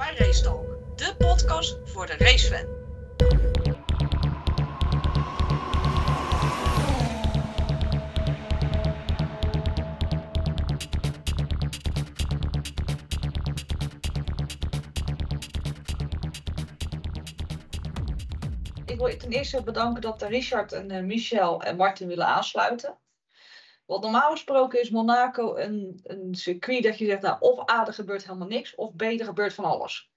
bij Race Talk, de podcast voor de racefan. Ik wil ten eerste bedanken dat Richard en eh, Michel en Martin willen aansluiten. Want normaal gesproken is Monaco een, een circuit dat je zegt, nou, of A, er gebeurt helemaal niks, of B, er gebeurt van alles.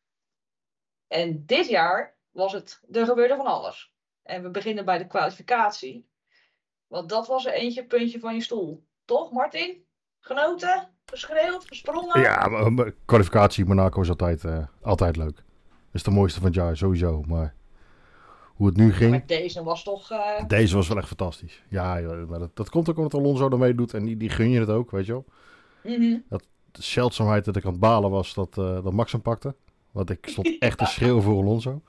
En dit jaar was het, er gebeurde van alles. En we beginnen bij de kwalificatie. Want dat was er eentje puntje van je stoel. Toch, Martin? Genoten? Geschreeuwd? Gesprongen? Ja, maar, kwalificatie Monaco is altijd, eh, altijd leuk. Dat is de mooiste van het jaar, sowieso. Maar hoe het nu ging, Maar deze was toch... eh, deze was wel echt fantastisch. Ja, maar dat, dat komt ook omdat Alonso ermee doet en die, die gun je het ook, weet je wel. mhm. De zeldzaamheid dat ik aan het balen was dat, eh, dat Max hem pakte. Want ik stond echt te schreeuwen voor Alonso.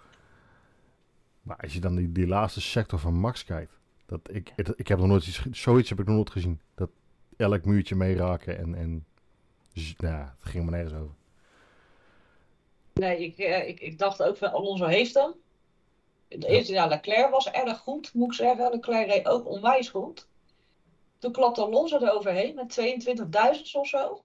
Maar als je dan die, die laatste sector van Max kijkt. Dat ik, ik, ik heb nog nooit iets, zoiets heb ik nog nooit gezien. Dat elk muurtje meeraken en, en nou, het ging me nergens over. Nee, ik, eh, ik, ik dacht ook van Alonso heeft hem. De eerste jaar Leclerc was erg goed, moet ik zeggen. Leclerc reed ook onwijs goed. Toen klapte Alonso er overheen met 22.000 of zo.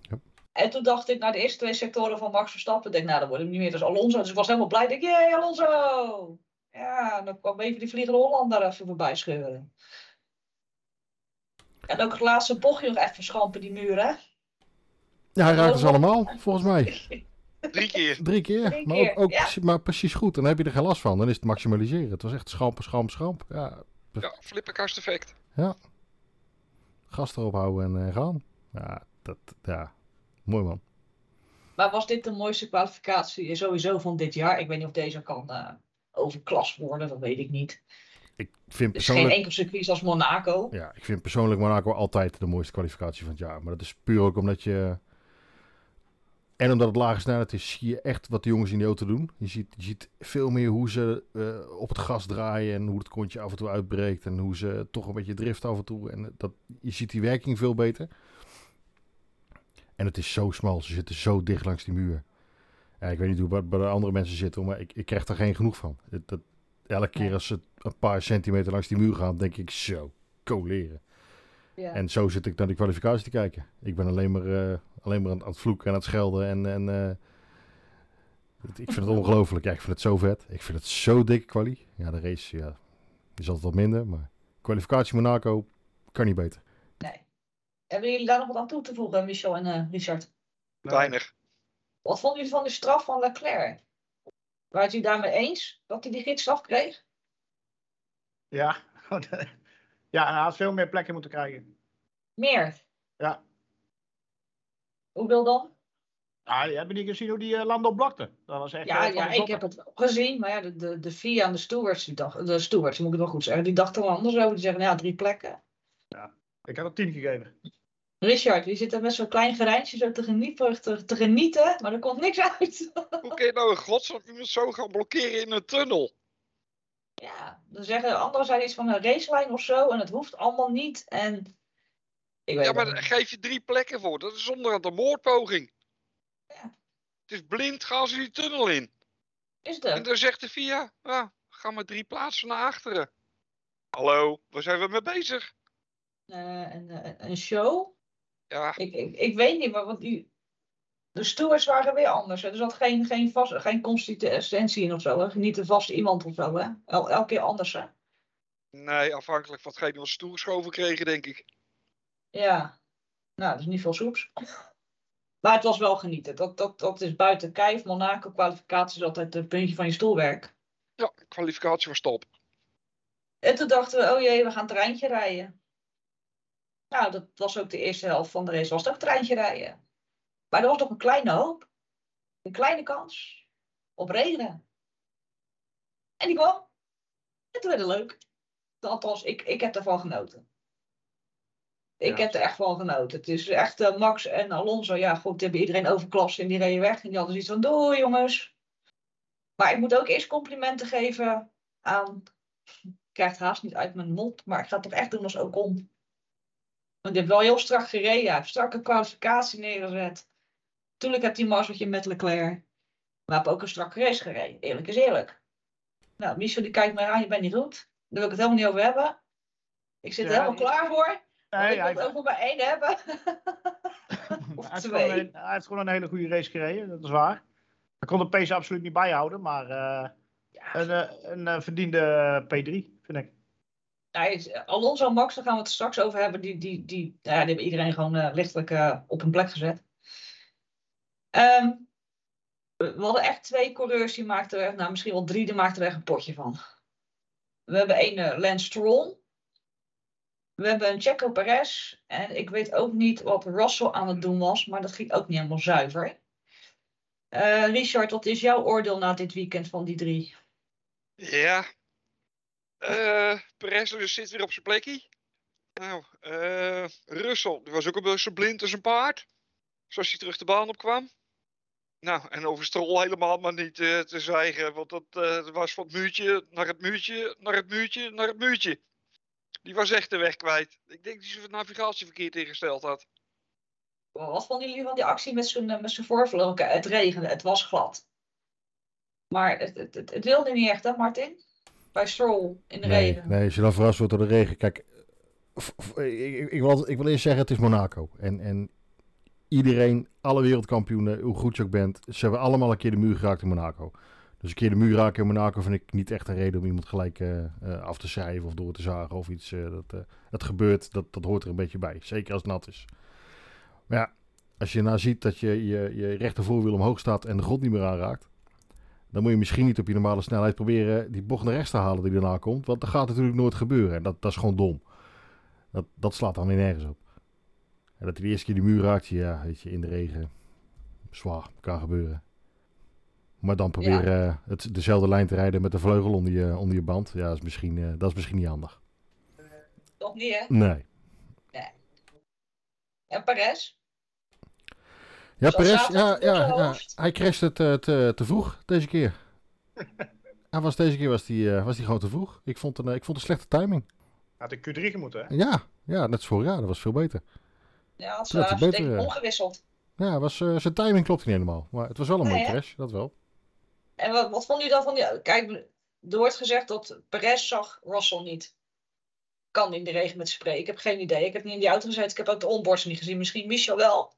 Ja. En toen dacht ik, naar de eerste twee sectoren van Max Verstappen, denk nou, dan wordt hem niet meer als Alonso. Dus ik was helemaal blij. Ik denk, jee, Alonso! Ja, dan kwam even die vliegende Hollander even voorbij scheuren. En ook het laatste bochtje nog even schampen, die muur, hè? Ja, hij raakte ze allemaal, volgens mij. Drie keer. Drie keer. Drie maar keer, ook, ook ja. precies- maar precies goed. Dan heb je er geen last van. Dan is het maximaliseren. Het was echt schamp, schamp, schamp. Ja, Ja, flipperkast effect. gas erop houden en eh, gaan. Ja, dat, ja, mooi man. Maar was dit de mooiste kwalificatie sowieso van dit jaar? Ik weet niet of deze kan eh overklast worden, dat weet ik niet. Ik vind Het is geen persoonlijk, enkel circuit als Monaco. ja, ik vind persoonlijk Monaco altijd de mooiste kwalificatie van het jaar. Maar dat is puur ook omdat je... En omdat het lage snelheid is, zie je echt wat de jongens in die auto doen. Je ziet, je ziet veel meer hoe ze eh, op het gas draaien en hoe het kontje af en toe uitbreekt. En hoe ze toch een beetje driften af en toe. En dat, je ziet die werking veel beter. En het is zo smal, ze zitten zo dicht langs die muur. Ik weet niet hoe het bij de andere mensen zitten, maar ik, ik krijg er geen genoeg van. Dat, elke keer als ze een paar centimeter langs die muur gaan, denk ik zo, coleren. Ja. En zo zit ik naar de kwalificatie te kijken. Ik ben alleen maar, eh, alleen maar aan, aan het vloeken en aan het schelden. En, en, eh, het- ik vind het ongelooflijk. Ja, ik vind het zo vet. Ik vind het zo dikke kwalie. Ja, de race ja, is altijd wat minder. Maar kwalificatie Monaco kan niet beter. Nee. Hebben jullie daar nog wat aan toe te voegen, Michel en eh, Richard? Weinig. Wat vonden jullie van de straf van Leclerc? Waren jullie daarmee eens dat hij die gidsstraf kreeg? Ja. ja, hij had veel meer plekken moeten krijgen. Meer. Ja. Hoeveel dan? Ah, heb je niet gezien hoe die eh, Lando blokte? Dat was echt. Ja, eh, ja ik heb het gezien, maar ja, de, de, de FIA en de stewards, die dachten, de stewards, moet ik het wel goed zeggen, die dachten er anders over. Die zeggen, nou ja, drie plekken. Ik had er tien gegeven. Richard, die zit er met zo'n klein gerijntje zo te genieten, te, te genieten, maar er komt niks uit. Hoe kun je nou in godsnaam iemand zo gaan blokkeren in een tunnel? Ja, dan zeggen anderen zijn iets van een racelijn of zo en het hoeft allemaal niet. En ik weet Ja, maar geef je drie plekken voor. Dat is zonder een moordpoging. Ja. Het is blind, gaan ze die tunnel in. Is En het? dan zegt de VIA, ja, ga maar drie plaatsen naar achteren. Hallo, waar zijn we mee bezig? Eh, een, eh, een show? Ja, Ik, ik, ik weet niet, maar want die, de stewards waren weer anders. hè. Er zat geen, geen, vast, geen consistentie in of zo. Hè. Niet een vaste iemand of zo. Hè. El, elke keer anders. Hè. nee, afhankelijk van hetgeen wat ze toegeschoven kregen, denk ik. Ja, nou, dat is niet veel soeps. Maar het was wel genieten. Dat, dat, dat is buiten kijf. Monaco kwalificatie is altijd een puntje van je stoelwerk. Ja, kwalificatie was top. En toen dachten we, oh jee, we gaan het treintje rijden. Nou, dat was ook de eerste helft van de race. Was het ook treintje rijden. Maar er was nog een kleine hoop. Een kleine kans. Op regen. En die kwam. En toen werd het leuk. Althans, ik, ik heb ervan genoten. Ik Ja. heb er echt van genoten. Het is echt eh, Max en Alonso. Ja, goed, die hebben iedereen overklast en die reden weg. En die hadden zoiets van, doei jongens. Maar ik moet ook eerst complimenten geven aan ik krijg het haast niet uit mijn mond, maar ik ga het toch echt doen als Ocon. Want die heeft wel heel strak gereden. Hij heeft strakke kwalificatie neergezet. Tuurlijk heb die mazzeltje met Leclerc. Maar heb ook een strakke race gereden. Eerlijk is eerlijk. Nou, Michel die kijkt mij aan, je bent niet goed. Daar wil ik het helemaal niet over hebben. Ik zit er Ja, helemaal klaar voor. Nee, ik wil hij, het ook nog maar één hebben. of hij, heeft twee. gewoon een, hij heeft gewoon een hele goede race gereden, dat is waar. Hij kon de pace absoluut niet bijhouden, maar eh, een, eh, een eh, verdiende P3, vind ik. Nee, Alonso en Max, daar gaan we het straks over hebben. Die, die, die, ja, die hebben iedereen gewoon lichtelijk op een plek gezet. Ehm, we hadden echt twee coureurs die maakten er, nou misschien wel drie, die maakten er echt een potje van. We hebben een eh, Lance Stroll. We hebben een Checo Perez. En ik weet ook niet wat Russell aan het doen was, maar dat ging ook niet helemaal zuiver. Eh, Richard, wat is jouw oordeel na dit weekend van die drie? Ja. Eh Perez dus zit weer op zijn plekje. Nou, Russell, die was ook een beetje blind als een paard. Zoals hij terug de baan op kwam. Nou, en over Stroll helemaal maar niet eh, te zwijgen. Want dat eh, was van het muurtje naar het muurtje, naar het muurtje, naar het muurtje. Die was echt de weg kwijt. Ik denk dat hij zijn navigatie verkeerd ingesteld had. Wat vonden jullie van die actie met zijn, eh, met zijn voorvleugel? Oké, Het regende, het was glad. Maar het, het, het, het wilde niet echt, hè, Martin? Bij Stroll in de Nee, regen. nee, als je dan verrast wordt door de regen. Kijk, ik, ik, ik wil, ik wil eerst zeggen, het is Monaco. En, en iedereen, alle wereldkampioenen, hoe goed je ook bent, ze hebben allemaal een keer de muur geraakt in Monaco. Dus een keer de muur raken in Monaco vind ik niet echt een reden om iemand gelijk eh, eh, af te schrijven of door te zagen of iets. eh, dat, dat gebeurt, dat, dat hoort er een beetje bij. Zeker als het nat is. Maar ja, als je nou ziet dat je, je, je rechtervoorwiel omhoog staat en de grond niet meer aanraakt. Dan moet je misschien niet op je normale snelheid proberen die bocht naar rechts te halen die daarna komt. Want dat gaat natuurlijk nooit gebeuren. En dat, dat is gewoon dom. Dat, dat slaat dan weer nergens op. En dat hij de eerste keer die muur raakt, ja, weet je, in de regen. Zwaar, kan gebeuren. Maar dan proberen eh, het, dezelfde lijn te rijden met de vleugel onder je, onder je band. Ja, dat is, misschien, eh, dat is misschien niet handig. Toch niet, hè? Nee. En Perez? Ja, Perez, ja, ja, ja, hij crashte het eh, te, te vroeg deze keer. hij was, deze keer was hij, eh, was hij gewoon te vroeg. Ik vond een, ik vond een slechte timing. Had ik Q3 gemoeten, hè? Ja, ja, net als vorig jaar. Dat was veel beter. Ja, had ze Dat beter, denk ik eh. omgewisseld. Ja, was, eh, zijn timing klopt niet helemaal. Maar het was wel een Nee, mooie crash, dat wel. En wat, wat vond je dan van die... Kijk, er wordt gezegd dat Perez zag Russell niet. Kan in de regen met spreken. Ik heb geen idee. Ik heb niet in die auto gezeten. Ik heb ook de onboards niet gezien. Misschien Michel wel.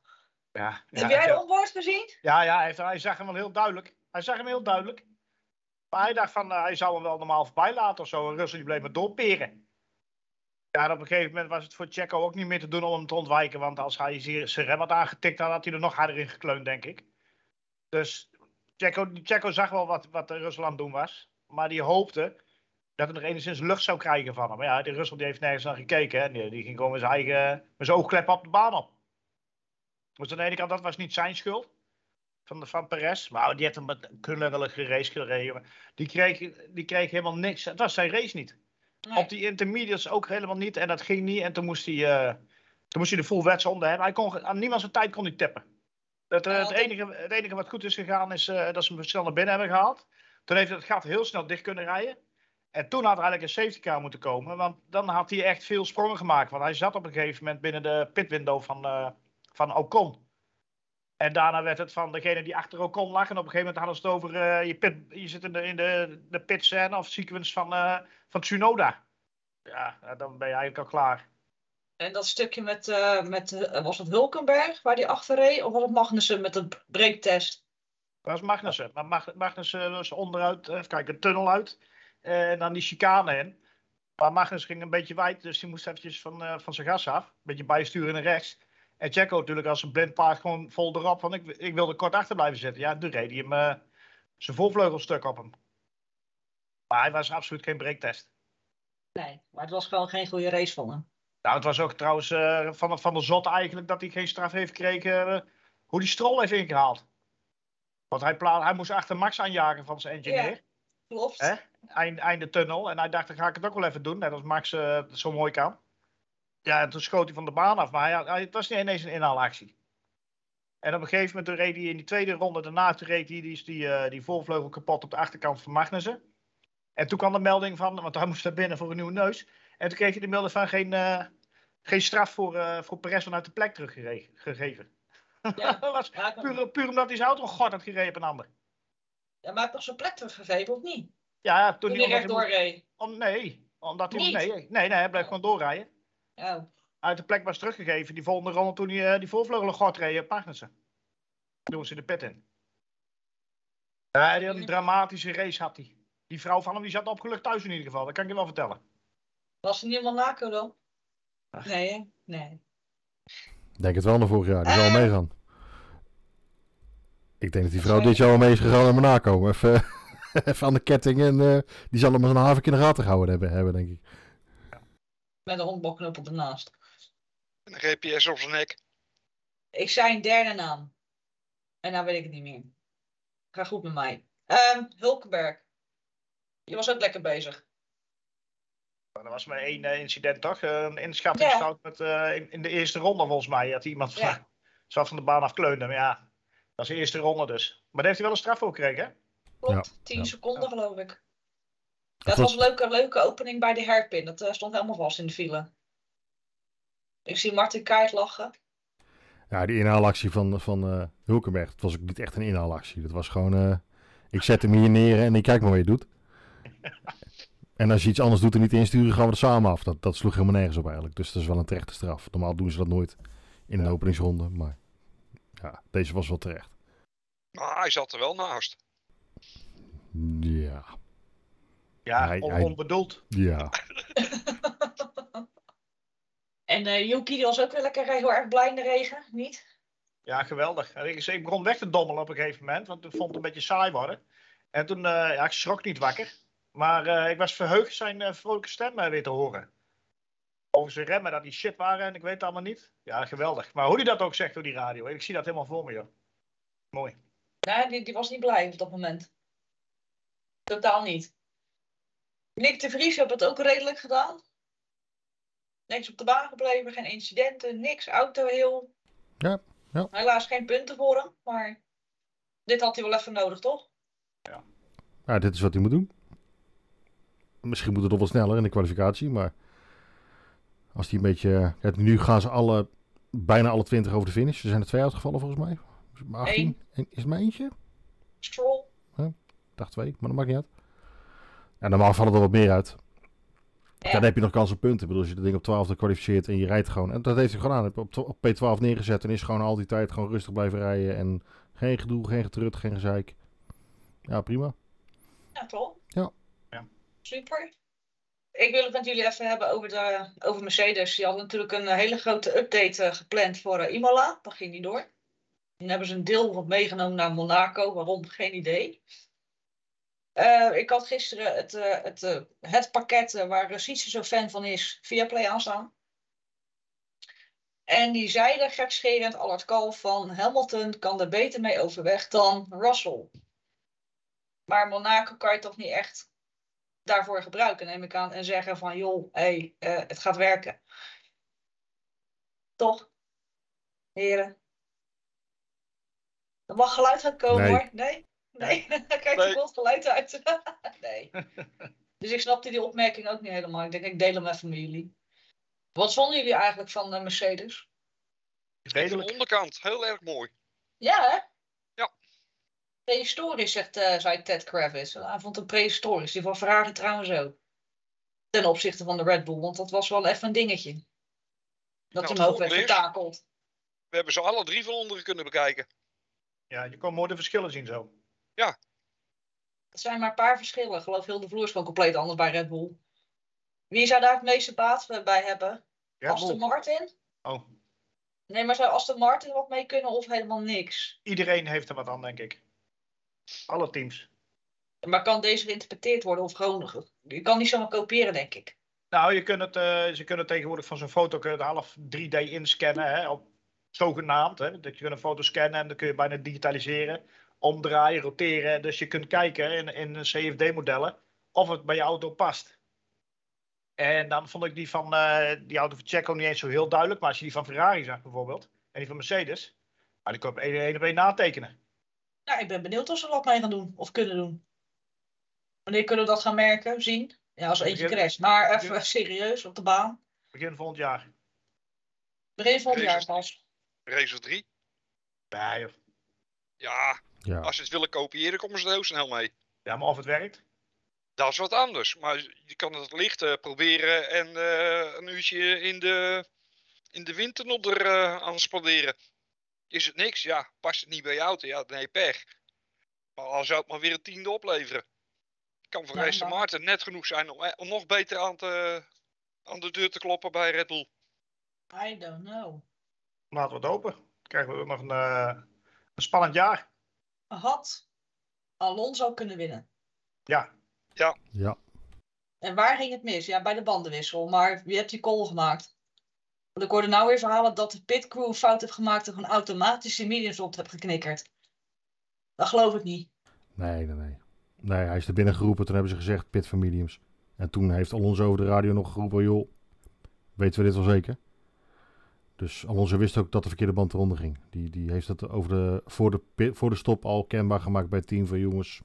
Ja, heb jij de ja, onboard gezien? ja, ja hij, heeft- hij zag hem wel heel duidelijk. Hij zag hem heel duidelijk. Maar hij dacht van, eh, hij zou hem wel normaal voorbij laten of zo. En Russell die bleef maar doorperen. Ja, op een gegeven moment was het voor Checo ook niet meer te doen om hem te ontwijken. Want als hij zijn rem had aangetikt, dan had hij er nog harder in gekleund, denk ik. Dus Checo, Checo zag wel wat, wat het doen was. Maar die hoopte dat hij nog enigszins lucht zou krijgen van hem. Maar ja, die Russell die heeft nergens naar gekeken. Hè. Die, die ging gewoon zijn eigen met zijn oogkleppen op de baan op. Dus aan de ene kant, dat was niet zijn schuld. Van, de, van Perez. Maar die had een knullige race gereden. Die kreeg, die kreeg helemaal niks. Het was zijn race niet. Nee. Op die intermediates ook helemaal niet. En dat ging niet. En toen moest hij, eh, toen moest hij de full wetsonde hebben. Hij kon, aan niemand zijn tijd kon hij tippen. Het, eh, het, enige, het enige wat goed is gegaan is eh, dat ze hem snel naar binnen hebben gehaald. Toen heeft het gat heel snel dicht kunnen rijden. En toen had er eigenlijk een safety car moeten komen. Want dan had hij echt veel sprongen gemaakt. Want hij zat op een gegeven moment binnen de pitwindow van, van Ocon. En daarna werd het van degene die achter Ocon lag. En op een gegeven moment hadden ze het over... eh, je, pit, je zit in de, in de, de of sequence van, eh van Tsunoda. Ja, eh, dan ben je eigenlijk al klaar. En dat stukje met, met was het Hulkenberg waar die achter reed? Of was het Magnussen met de breektest? Dat was Magnussen. Maar Mag- Magnussen was onderuit, even kijken, een tunnel uit. en dan die chicane in. Maar Magnus ging een beetje wijd, dus die moest eventjes van, van zijn gas af. Een beetje bijsturen naar rechts. En Checo natuurlijk als een blind paard gewoon vol erop. Van ik, ik wilde kort achter blijven zitten. Ja, toen reed hij hem eh, zijn voorvleugelstuk op hem. Maar hij was absoluut geen breektest. Nee, maar het was gewoon geen goede race van hem. Nou, het was ook trouwens eh, van, van de zot eigenlijk dat hij geen straf heeft gekregen. eh, hoe die strol heeft ingehaald. Want hij, pla- hij moest achter Max aanjagen van zijn engineer. Ja. Klopt. Hè? Eind, einde tunnel. En hij dacht, dan ga ik het ook wel even doen. Net als Max het zo mooi kan. Ja, en toen schoot hij van de baan af. Maar hij, het was niet ineens een inhaalactie. En op een gegeven moment reed hij in die tweede ronde daarna reed hij die, die, eh, die voorvleugel kapot op de achterkant van Magnussen. En toen kwam de melding van, want hij moest naar binnen voor een nieuwe neus. En toen kreeg hij de melding van geen, eh, geen straf voor, eh voor Perez vanuit de plek teruggegeven. Ja. dat was puur, puur omdat hij zijn auto een god had gereden op een ander. Ja, maar toch zijn plek teruggegeven, of niet? Ja, toen, Toen hij hij omdat rechtdoor hij moest- reed. om, Nee, omdat hij... Nee, nee, nee, hij bleef Oh. gewoon doorrijden. Oh. Uit de plek was teruggegeven. Die volgende ronde toen hij eh, die voorvleugel een god reed op Magnussen. Doen ze de pit in. Ja, die had een dramatische race had hij. Die vrouw van hem die zat opgelucht thuis in ieder geval. Dat kan ik je wel vertellen. Was er niet Monaco dan? Ach. Nee, hè? Nee. Ik denk het wel naar vorig jaar. Die zal Eh. wel meegaan. Ik denk dat die vrouw dit jaar wel mee is gegaan naar Monaco. Even, even aan de ketting en eh, die zal hem als een haven in de gaten gehouden hebben, hebben denk ik. Met een honkbalknuppel ernaast. En een GPS op zijn nek. Ik zei een derde naam. En nou weet ik het niet meer. Ga goed met mij. Ehm Hulkenberg. Je was ook lekker bezig. Er was maar één eh, incident toch? Eh, Een inschattingsfout met, eh, in, in de eerste ronde volgens mij. Had iemand Ja. van, zo van de baan afkleunde. Maar ja, dat is de eerste ronde dus. Maar daar heeft hij wel een straf voor gekregen hè? Klopt, 10 ja. seconden geloof ik. Dat was- een leuke, leuke opening bij de hairpin. Dat eh, stond helemaal vast in de file. Ik zie Martin Kaart lachen. Ja, die inhaalactie van, van eh, Hulkenberg, dat was ook niet echt een inhaalactie. Dat was gewoon, eh, ik zet hem hier neer en ik kijk maar wat je doet. En als je iets anders doet en niet insturen, gaan we er samen af. Dat, dat sloeg helemaal nergens op eigenlijk. Dus dat is wel een terechte straf. Normaal doen ze dat nooit in een Ja. openingsronde. Maar ja, deze was wel terecht. Maar hij zat er wel naast. Ja, Ja, Hij- on- hij- onbedoeld. ja. En eh Yuki die was ook weer lekker heel erg blij in de regen, niet? Ja, geweldig. En Ik, ik begon weg te dommelen op een gegeven moment, want ik vond het een beetje saai worden. En toen, eh, ja, ik schrok niet wakker. Maar eh, ik was verheugd zijn eh, vrolijke stem eh, weer te horen. Over zijn remmen, dat die shit waren en ik weet het allemaal niet. Ja, geweldig. Maar hoe hij dat ook zegt door die radio, ik zie dat helemaal voor me, joh. Mooi. Nee, die, die was niet blij op dat moment. Totaal niet. Nick de Vries heeft het ook redelijk gedaan. Niks op de baan gebleven, geen incidenten, niks, auto heel. Ja, ja. Helaas geen punten voor hem, maar dit had hij wel even nodig, toch? ja, dit is wat hij moet doen. Misschien moet het nog wel sneller in de kwalificatie, maar als hij een beetje... Ja, nu gaan ze alle, bijna alle 20 over de finish. Er zijn er twee uitgevallen volgens mij. Is het maar 18? En Is het maar eentje? Stroll. Ik dacht twee, maar dat maakt niet uit. Ja, normaal vallen er wat meer uit. Ja. Dan heb je nog kans op punten. Ik bedoel, als je dat ding op 12 kwalificeert en je rijdt gewoon. En dat heeft hij gewoon aan. Op, op P12 neergezet en is gewoon al die tijd gewoon rustig blijven rijden. En geen gedoe, geen getrut, geen gezeik. Ja, prima. Ja, toch? Ja. Ja. Super. Ik wil het met jullie even hebben over, de, over Mercedes. Die hadden natuurlijk een hele grote update eh, gepland voor eh, Imola. Dat ging niet door. Dan hebben ze een deel wat meegenomen naar Monaco. Waarom? Geen idee. Eh, ik had gisteren het, eh, het, eh, het pakket waar Rosice zo fan van is, via Play aanstaan. En die zeiden gekscherend al het kalf van Hamilton kan er beter mee overweg dan Russell. Maar Monaco kan je toch niet echt daarvoor gebruiken, neem ik aan. En zeggen van, joh, hey, het gaat werken. Toch? Heren? Er mag geluid uit komen Nee. hoor. Nee? Nee? Er Nee. komt geluid uit. nee. Dus ik snapte die opmerking ook niet helemaal. Ik denk, ik deel hem even met jullie. Wat vonden jullie eigenlijk van eh, Mercedes? De Redelijk. onderkant, heel erg mooi. Ja, hè? Ja. Prehistorisch, zegt, eh, zei Ted Kravitz. Hij vond het prehistorisch. Die van Ferrari trouwens ook. Ten opzichte van de Red Bull, want dat was wel even een dingetje. Dat Nou, hem ook werd vertakeld. We hebben ze alle drie van onderen kunnen bekijken. Ja, je kon mooi de verschillen zien zo. Het zijn maar een paar verschillen. Ik geloof heel de vloer is gewoon compleet anders bij Red Bull. Wie zou daar het meeste baat bij hebben? Red Aston Bull. Martin? Oh, Nee, maar zou Aston Martin wat mee kunnen of helemaal niks? iedereen heeft er wat aan, denk ik. Alle teams. Maar kan deze geïnterpreteerd worden of gewoon... Je kan niet zomaar kopiëren, denk ik. Nou, je kunt het, eh, ze kunnen tegenwoordig van zo'n foto kun je het half 3D inscannen. Hè, op, zogenaamd. Hè, dat je kunt een foto scannen en dan kun je bijna digitaliseren. Omdraaien, roteren. Dus je kunt kijken in, in CFD-modellen of het bij je auto past. En dan vond ik die van eh, die auto van Checo niet eens zo heel duidelijk. Maar als je die van Ferrari zag bijvoorbeeld. En die van Mercedes. Maar die kon je op één op één natekenen. Nou, ik ben benieuwd of ze wat mee gaan doen of kunnen doen. Wanneer kunnen we dat gaan merken, zien? Ja, als eentje Begin- crasht. Maar even begin- serieus, op de baan. Begin volgend jaar. Begin volgend jaar pas. Race of 3. Nee, joh. Ja, Ja. als ze het willen kopiëren, komen ze er heel snel mee. ja, maar of het werkt? Dat is wat anders. Maar je kan het licht eh, proberen en eh, een uurtje in de, in de winter er eh, aan spanderen. Is het niks? Ja. Past het niet bij je auto? Ja, dan heb je pech. Maar al zou het maar weer een tiende opleveren. Kan voor Ja, Martin net genoeg zijn om, eh, om nog beter aan, te, aan de deur te kloppen bij Red Bull. I don't know. Laten we het open. Dan krijgen we nog een, eh, een spannend jaar. Had Alonso kunnen winnen. Ja, ja. En waar ging het mis? Ja, bij de bandenwissel. Maar wie hebt die call gemaakt? Want ik hoorde nou weer verhalen dat de pitcrew een fout heeft gemaakt en gewoon automatisch de mediums op heeft geknikkerd. Dat geloof ik niet. Nee, nee, nee. Nee, hij is er binnen geroepen. Toen hebben ze gezegd pit van mediums. En toen heeft Alonso over de radio nog geroepen, joh, weten we dit wel zeker? Dus Alonso wist ook dat de verkeerde band eronder ging. Die, die heeft het over de, voor, de, voor de stop al kenbaar gemaakt bij het team van jongens.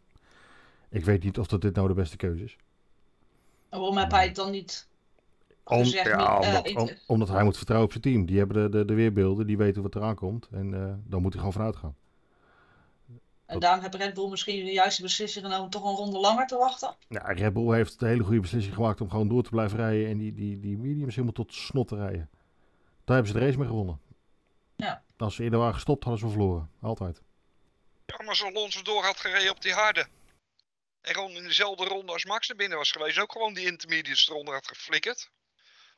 Ik weet niet of dat dit nou de beste keuze is. En waarom heb hij het dan niet Om- ja, eh, omdat, om- omdat hij moet vertrouwen op zijn team. Die hebben de, de, de weerbeelden, die weten wat eraan komt. En eh dan moet hij gewoon vanuit gaan. En daarom heeft Red Bull misschien de juiste beslissing genomen om toch een ronde langer te wachten. Ja, Red Bull heeft de hele goede beslissing gemaakt om gewoon door te blijven rijden. En die, die, die mediums helemaal tot snot te rijden. Daar hebben ze de race mee gewonnen. Ja. Als ze eerder waren gestopt, hadden ze verloren. Altijd. Ja, maar als Alonso door had gereden op die harde. En gewoon in dezelfde ronde als Max er binnen was geweest. Ook gewoon die intermediates eronder had geflikkerd.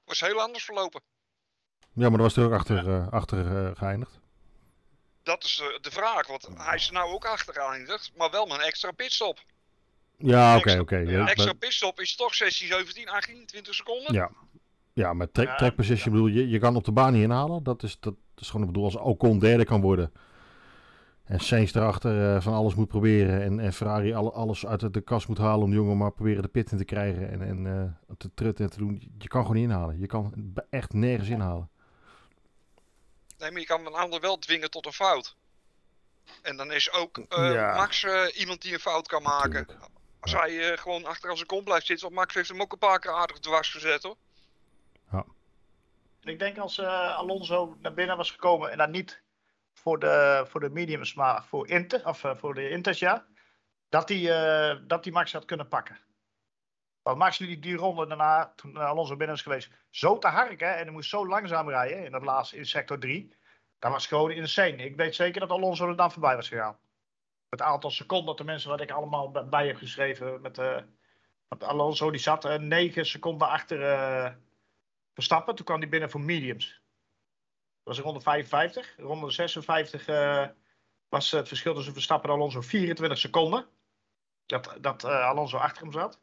Was heel anders verlopen. Ja, maar daar was er ook achter, eh, achter eh, geëindigd. Dat is eh, de vraag. Want hij is er nou ook achter geëindigd. Maar wel met een extra pitstop. Ja, oké, oké. Ja, Een extra maar- pitstop is toch 16, 17, 18, 20 seconden. Ja. Ja, met track, Ja, track position bedoel je, je kan op de baan niet inhalen. Dat is, dat is gewoon, ik bedoel, als Ocon derde kan worden. En Sainz erachter eh, van alles moet proberen. En, en Ferrari alle, alles uit de, de kast moet halen om de jongen maar proberen de pit in te krijgen. En, en eh, te trutten en te doen. Je kan gewoon niet inhalen. Je kan echt nergens inhalen. Nee, maar je kan een ander wel dwingen tot een fout. En dan is ook eh, Ja. Max eh, iemand die een fout kan maken. Als hij eh, gewoon achter aan zijn kont blijft zitten. Want Max heeft hem ook een paar keer aardig dwars gezet hoor. Ik denk als eh, Alonso naar binnen was gekomen en dan niet voor de, voor de mediums, maar voor, Inter, of, eh, voor de Inters, ja, dat hij eh, dat die Max had kunnen pakken. Want Max liet die ronde daarna, toen Alonso binnen is geweest, zo te harken en hij moest zo langzaam rijden in dat laatste, in sector 3. Dat was gewoon insane. Ik weet zeker dat Alonso er dan voorbij was gegaan. Het aantal seconden, dat de mensen wat ik allemaal bij- heb geschreven, met want Alonso die zat eh, 9 seconden achter Verstappen. Toen kwam hij binnen voor mediums. Dat was ronde 55. Ronde 56 eh, was het verschil tussen Verstappen en Alonso 24 seconden. Dat, dat eh, Alonso achter hem zat.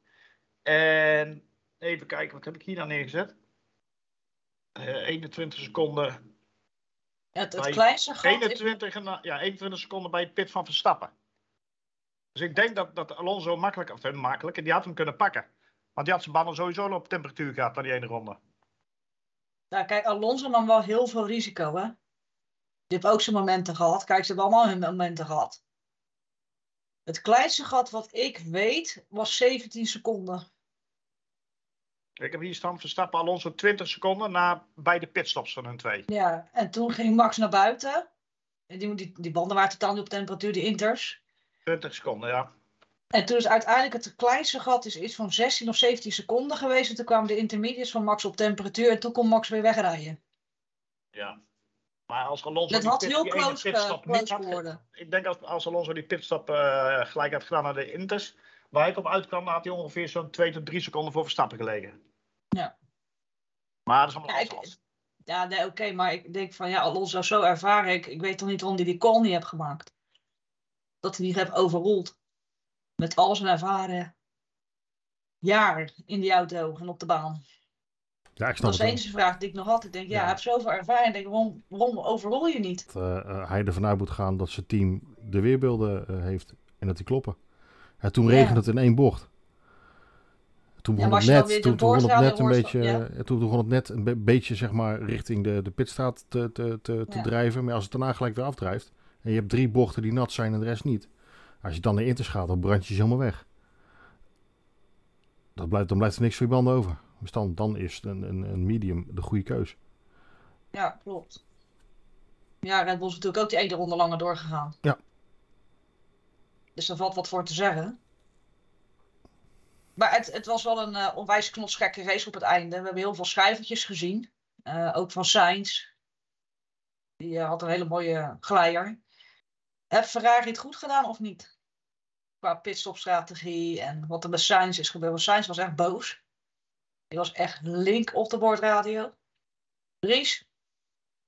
En even kijken, wat heb ik hier dan neergezet? Eh 21 seconden. Het, kleinste gat is... 21, en, eh, ja, 21 seconden bij het pit van Verstappen. Dus ik denk dat, dat Alonso makkelijk, of makkelijk, die had hem kunnen pakken. Want die had zijn banden sowieso al op temperatuur gehad na die ene ronde. Nou, kijk, Alonso nam wel heel veel risico, hè. Die heeft ook zijn momenten gehad. Kijk, ze hebben allemaal hun momenten gehad. Het kleinste gat wat ik weet was 17 seconden. Ik heb hier staan Verstappen Alonso 20 seconden na beide pitstops van hun twee. Ja, en toen ging Max naar buiten. En die, die, die banden waren totaal niet op temperatuur, de inters. 20 seconden, ja. En toen is uiteindelijk het kleinste gat is iets van 16 of 17 seconden geweest. En toen kwamen de intermediates van Max op temperatuur. En toen kon Max weer wegrijden. ja. Maar als Alonso Dat die had heel die close, niet had geworden. Ik denk dat als Alonso die pitstop eh, gelijk had gedaan naar de Inters, waar ik op uitkwam, had hij ongeveer zo'n 2 tot 3 seconden voor Verstappen gelegen. Ja. Maar dat is allemaal Ja, ik-. Ja, nee, oké. maar ik denk van ja, Alonso zo ervaren. Ik, ik weet toch niet waarom hij die call niet heeft gemaakt. Dat hij niet heeft overroeld. Met al zijn ervaren jaar in die auto en op de baan. Ja, ik Dat snap is het de enige vraag die ik nog. Ik denk, ja, Ja. heeft zoveel ervaring. Denk, waarom, waarom overrol je niet? Dat eh, eh, hij ervan uit moet gaan dat zijn team de weerbeelden eh, heeft. En dat die kloppen. En toen Ja. regende het in één bocht. Toen begon het net, toen, begon het net een beetje, toen begon het net een be- beetje zeg maar richting de, de pitstraat te, te, te, te drijven. Maar als het daarna gelijk weer afdrijft en je hebt drie bochten die nat zijn en de rest niet. Als je dan naar Inters gaat, dan brand je ze helemaal weg. Dat blijft, dan blijft er niks voor je banden over. Dus dan, dan is een, een, een medium de goede keus. Ja, klopt. Ja, Red Bull is natuurlijk ook die ene ronde langer doorgegaan. Ja. Dus daar valt wat voor te zeggen. Maar het, het was wel een eh, onwijs knotsgekke race op het einde. We hebben heel veel schrijvertjes gezien. Eh, ook van Sainz. Die eh, had een hele mooie glijer. Heeft Ferrari het goed gedaan of niet? Qua pitstopstrategie en wat er met Sainz is gebeurd. Want Sainz was echt boos. Die was echt link op de boordradio. Ries,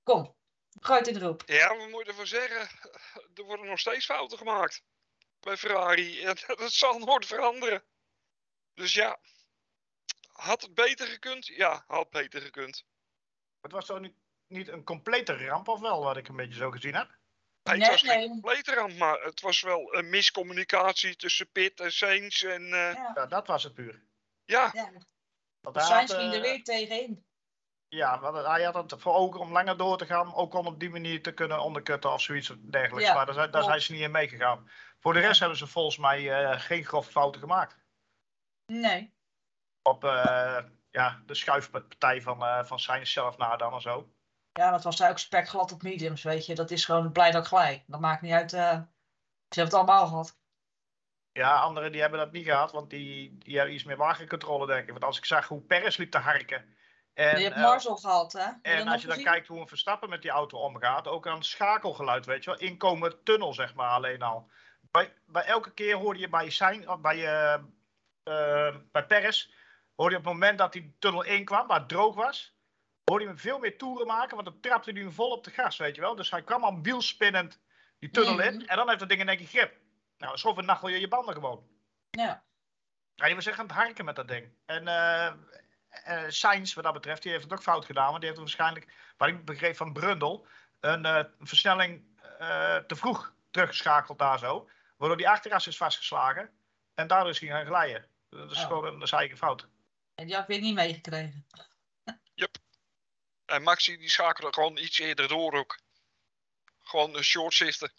kom. Gooi het in de roep. Ja, we moeten ervan zeggen, er worden nog steeds fouten gemaakt bij Ferrari. En dat zal nooit veranderen. Dus ja, had het beter gekund? Ja, had beter gekund. Het was toch niet, niet een complete ramp of wel, wat ik een beetje zo gezien heb? Nee, Nee, het was nee. geen complete ramp, maar het was wel een miscommunicatie tussen Pitt en Sainz. En eh, Ja, Ja, dat was het puur. ja, ja. Want ging er eh, weer tegenin. Ja, want hij had het voor ogen om langer door te gaan, ook om op die manier te kunnen onderkutten of zoiets dergelijks. Ja, maar daar, zijn- daar zijn ze niet in meegegaan. Voor de rest hebben ze volgens mij eh, geen grove fouten gemaakt. Nee. Op eh, ja, de schuifpartij van, eh van Sainz zelf na dan en zo. Ja, dat was ook spekglad op mediums, weet je. Dat is gewoon blij dat glij. Dat maakt niet uit. eh, ze hebben het allemaal gehad. Ja, anderen die hebben dat niet gehad, want die, die hebben iets meer wagencontrole, denk ik. Want als ik zag hoe Perez liep te harken. En, je hebt eh, Marcel gehad, hè? En als je dan gezien? kijkt hoe een Verstappen met die auto omgaat, ook aan het schakelgeluid, weet je wel, inkomen tunnel zeg maar alleen al. Bij, bij elke keer hoorde je bij zijn, of bij, eh eh, bij Perez, hoorde je op het moment dat die tunnel inkwam, waar het droog was, hoorde je hem veel meer toeren maken, want dan trapte hij hem vol op de gas, weet je wel. Dus hij kwam al wielspinnend die tunnel in, Mhm. en dan heeft dat ding in één keer grip. Nou, zo vernachel je je banden gewoon. Ja. Ja, die was echt aan het harken met dat ding. En eh eh, Sainz, wat dat betreft, die heeft het ook fout gedaan. Want die heeft waarschijnlijk, wat ik begreep van Brundle, een eh, versnelling eh, te vroeg teruggeschakeld daar zo. Waardoor die achteras is vastgeslagen. En daardoor is hij gaan glijden. Dat is Oh. gewoon een, een fout. En die had ik weer niet meegekregen. En Maxi die schakelde gewoon iets eerder door ook. Gewoon een short shiften.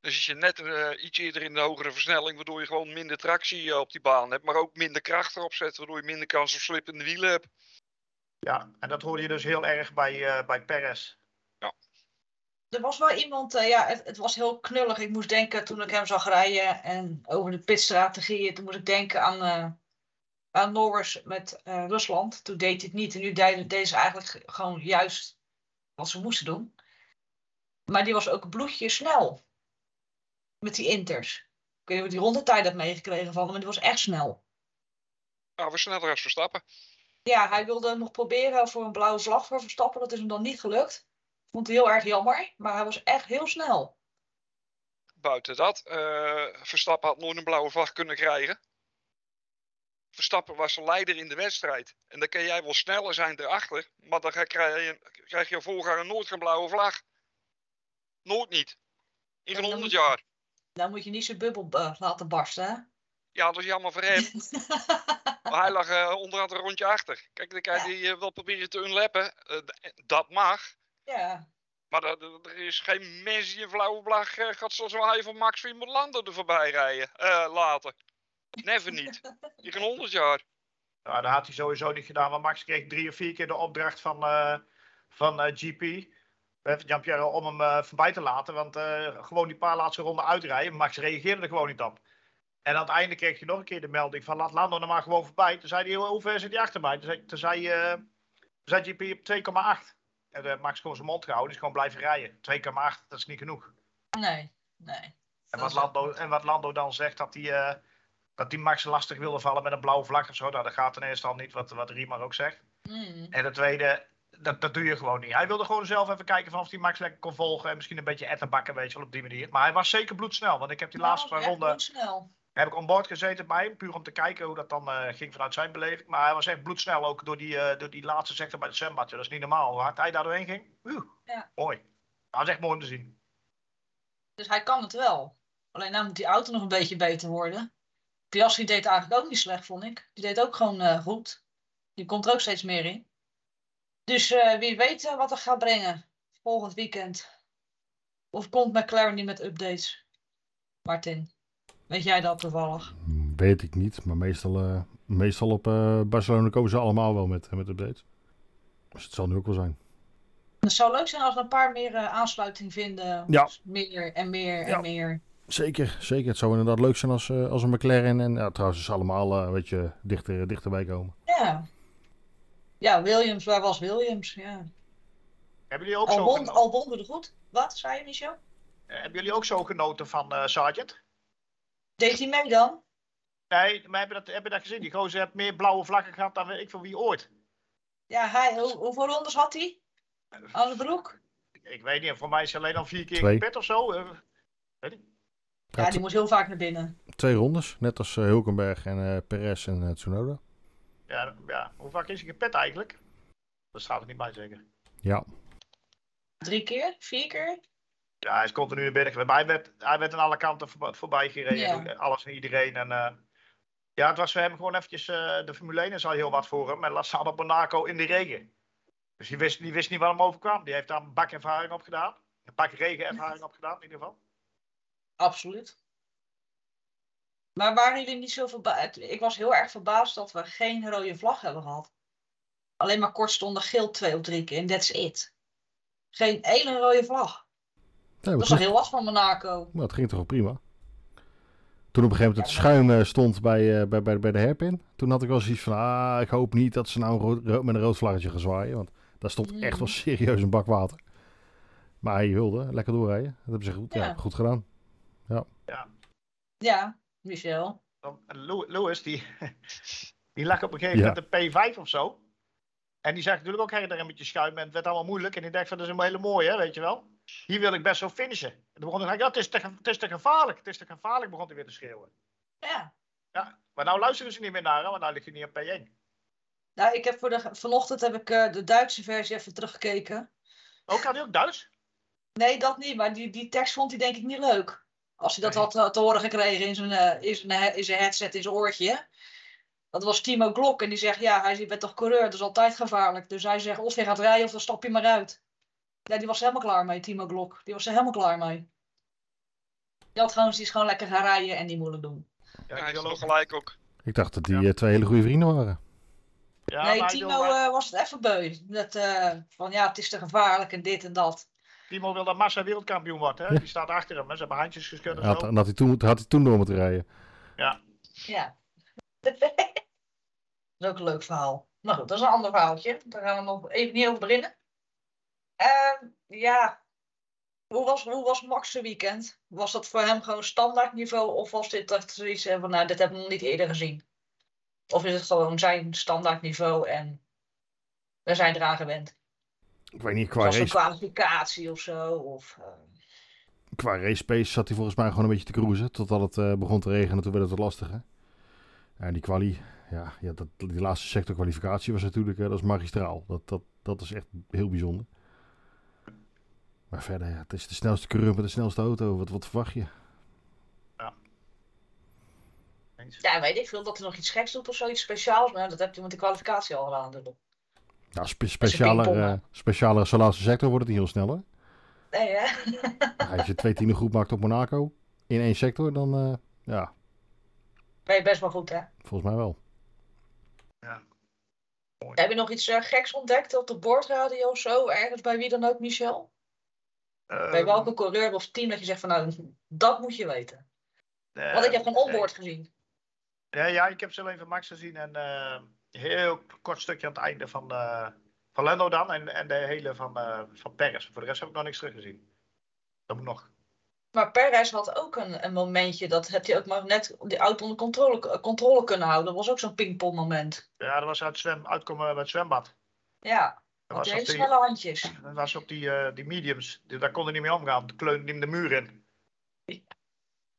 Dus als je net eh, iets eerder in de hogere versnelling, waardoor je gewoon minder tractie eh, op die baan hebt, maar ook minder kracht erop zet, waardoor je minder kans op slippende wielen hebt. Ja, en dat hoorde je dus heel erg bij, eh bij Perez. Er was wel iemand, eh, ja, het, het was heel knullig. Ik moest denken toen ik hem zag rijden en over de pitstrategieën. Toen moest ik denken aan, eh aan Norris met eh, Rusland. Toen deed hij het niet en nu deden deze eigenlijk gewoon juist wat ze moesten doen. Maar die was ook bloedje snel. Met die inters. Ik weet niet of die rondetijd hebt meegekregen van hem, maar die was echt snel. Nou, we sneller als Verstappen. Ja, hij wilde nog proberen voor een blauwe vlag voor Verstappen. Dat is hem dan niet gelukt. Vond hij heel erg jammer, maar hij was echt heel snel. Buiten dat, eh, Verstappen had nooit een blauwe vlag kunnen krijgen. Verstappen was de leider in de wedstrijd. En dan kan jij wel sneller zijn erachter, maar dan krijg je, krijg je voorganger nooit geen blauwe vlag. Nooit niet. In geen dan honderd jaar. Dan moet je niet zijn bubbel eh, laten barsten, hè? Ja, dat is jammer voor hem. Maar hij lag eh, onderhand een rondje achter. Kijk, dan kan Ja. hij eh, wel proberen te unlappen. Dat mag. ja, Maar er- is geen mens die een blauwe vlag gaat zoals wij van Max Verstappen er voorbij rijden. later. Never niet. In geen honderd jaar. Nou, dat had hij sowieso niet gedaan, want Max kreeg drie of vier keer de opdracht van, eh, van eh, GP. eh, Jean-Pierre om hem voorbij te laten. Want eh, gewoon die paar laatste ronden uitrijden. Max reageerde er gewoon niet op. En aan het einde kreeg je nog een keer de melding van laat Lando er maar gewoon voorbij. Toen zei hij, hoe ver zit hij achter mij? Toen zei, toen zei, eh, toen zei GP op 2,8. En Max gewoon zijn mond gehouden, is gewoon blijven rijden. 2,8, dat is niet genoeg. nee, nee. En wat, Lando, en wat Lando dan zegt dat hij, eh, dat hij Max lastig wilde vallen met een blauwe vlag of zo. Nou, dat gaat ten eerste al niet, wat, wat Riemer ook zegt. Mm. En ten tweede, dat, dat doe je gewoon niet. Hij wilde gewoon zelf even kijken van of hij Max lekker kon volgen. En misschien een beetje ettenbakken, weet je wel, op die manier. Maar hij was zeker bloedsnel. Want ik heb die Nou, laatste paar echt ronden bloedsnel. heb ik onboard gezeten bij hem. Puur om te kijken hoe dat dan eh, ging vanuit zijn beleving. Maar hij was echt bloedsnel ook door die, eh, door die laatste sector bij het zwembadje. Dat is niet normaal. Hoe hard hij daar doorheen ging. Oeh, Ja. mooi. Dat was echt mooi om te zien. Dus hij kan het wel. Alleen nou moet die auto nog een beetje beter worden. Piastri deed eigenlijk ook niet slecht, vond ik. Die deed ook gewoon eh, goed. Die komt er ook steeds meer in. Dus eh, wie weet eh, wat er gaat brengen volgend weekend. Of komt McLaren niet met updates? Martin, weet jij dat toevallig? Weet ik niet, maar meestal, meestal op Barcelona komen ze allemaal wel met, met updates. Dus het zal nu ook wel zijn. Het zou leuk zijn als we een paar meer aansluiting vinden. Ja. Meer en meer en Ja. meer. Zeker, zeker. Het zou inderdaad leuk zijn als, eh, als een McLaren en ja, trouwens ze allemaal eh, een beetje dichter, dichterbij komen. Ja. Ja, Williams, waar was Williams? Ja. Hebben jullie ook, Al, zo, won, al goed. Wat, zei je Michel? eh, hebben jullie ook zo genoten van eh Sargent? Deed hij mee dan? Nee, maar hebben dat, hebben dat gezien? Die gozer heeft meer blauwe vlaggen gehad dan weet ik van wie ooit. Ja, hij, hoe, hoeveel rondes had hij? Aan de broek? Ik weet niet, voor mij is hij alleen al vier keer Twee. gepet of zo. eh. Ja, die moest heel vaak naar binnen. Twee rondes, net als eh, Hulkenberg en eh Perez en eh, Tsunoda. Ja, ja, hoe vaak is hij gepet eigenlijk? Dat staat er niet bij zeker. Ja, Drie keer? Vier keer? Ja, hij is continu naar binnen geweest. Maar hij werd, hij werd aan alle kanten voorbij, voorbij gereden. Ja. Alles en iedereen. En, eh, ja, het was voor hem gewoon eventjes... eh, de Formule 1 is al heel wat voor hem. En laat staan op Monaco in de regen. Dus die wist, die wist niet wat hem overkwam. Die heeft daar een bak ervaring op gedaan. Een bak regenervaring op gedaan in ieder geval. Absoluut. Maar waren jullie niet zo verbaasd? Ik was heel erg verbaasd dat we geen rode vlag hebben gehad. Alleen maar kortstondig geel twee of drie keer en that's it. Geen ene rode vlag. nee, Dat al goed, heel wat van Monaco. maar het ging toch wel prima. Toen op een gegeven moment het schuim eh, stond bij, eh, bij, bij, bij de hairpin, toen had ik wel zoiets van, ah, ik hoop niet dat ze nou een rood- met een rood vlaggetje gaan zwaaien, want daar stond echt wel Mhm. serieus een bak water. Maar hij wilde lekker doorrijden. Dat hebben ze goed, ja. Ja. goed gedaan. Ja, Michel. Dan- en Lew- Lewis, die, die lag op een gegeven Ja. moment een P5 of zo. En die zag natuurlijk ook her een beetje schuim. En het werd allemaal moeilijk. En die dacht van, dat is een hele mooie, hè, weet je wel. Hier wil ik best wel finishen. En toen begon hij, ja, het is, te, ge- het is te gevaarlijk. Het is te gevaarlijk, begon hij weer te schreeuwen. Ja. Ja, maar nou luisteren ze niet meer naar hem, want nou ligt hij niet op P1. Nou, ik heb voor de, vanochtend heb ik eh, de Duitse versie even teruggekeken. Ook had hij ook Duits? Nee, dat niet, maar die, die tekst vond hij denk ik niet leuk. Als hij dat had eh, te horen gekregen in zijn, eh, in, zijn, he- in zijn headset, in zijn oortje. Dat was Timo Glock en die zegt, ja, hij bent toch coureur, dat is altijd gevaarlijk. Dus hij zegt, of je gaat rijden of dan stap je maar uit. Ja, die was er helemaal klaar mee, Timo Glock. Die was er helemaal klaar mee. Die had gewoon, die is gewoon lekker gaan rijden en niet moeilijk doen. Ja, hij ik wil ook- gelijk ook. Ik dacht dat die Ja. eh, twee hele goede vrienden waren. Ja, nee, Timo eh, was het even beu. Dat, eh, van ja, het is te gevaarlijk en dit en dat. Timo wil dat Massa wereldkampioen worden. Hè? Ja. Die staat achter hem. Hè? Ze hebben handjes geschud en Had, hij toen, had hij toen door moeten rijden. Ja. dat is ook een leuk verhaal. Maar goed, dat is een ander verhaaltje. Daar gaan we nog even niet over beginnen. Ehm, ja. Hoe was, hoe was Max zijn weekend? Was dat voor hem gewoon standaard niveau? Of was dit echt zoiets eh, van, nou, dit hebben we nog niet eerder gezien? Of is het gewoon zijn standaard niveau en we zijn eraan gewend? Ik weet niet, qua Was een race, kwalificatie of zo? Of, eh, qua race pace zat hij volgens mij gewoon een beetje te cruisen. Totdat het eh, begon te regenen, toen werd het wat lastiger. En die kwalie, ja, ja dat, die laatste sector kwalificatie was natuurlijk, eh, dat is magistraal. Dat, dat, dat is echt heel bijzonder. Maar verder, ja, het is de snelste coureur met de snelste auto. Wat, wat verwacht je? Eens. ja, weet ik veel dat hij nog iets geks doet of zoiets speciaals. Maar dat heb je met de kwalificatie al gedaan. Natuurlijk. Nou, spe specialer, eh specialer zo'n laatste sector wordt het niet heel snel, hè? Nee, hè? Ja, als je twee tienen groep maakt op Monaco in één sector, dan eh, ja, Ben je best wel goed, hè? volgens mij wel. Heb je nog iets eh, geks ontdekt op de boordradio of zo? Ergens bij wie dan ook, Michel? bij Ehm, welke coureur of team dat je zegt van nou, dat moet je weten. Want ik heb van nee. onboard gezien. Ja, ja, ik heb ze alleen van Max gezien. En eh, een heel kort stukje aan het einde van, eh van Lando dan. En, en de hele van, eh van Perez. Voor de rest heb ik nog niks teruggezien. Dat moet nog. Maar Perez had ook een, een momentje, dat heb je ook maar net die auto onder controle, controle kunnen houden. Dat was ook zo'n pingpong moment. Ja, dat was uit zwem, uitkomen bij het zwembad. Ja, Dat was hele snelle handjes. dat was op die, eh, die mediums. Daar kon hij niet mee omgaan. De kleunde hem de muur in.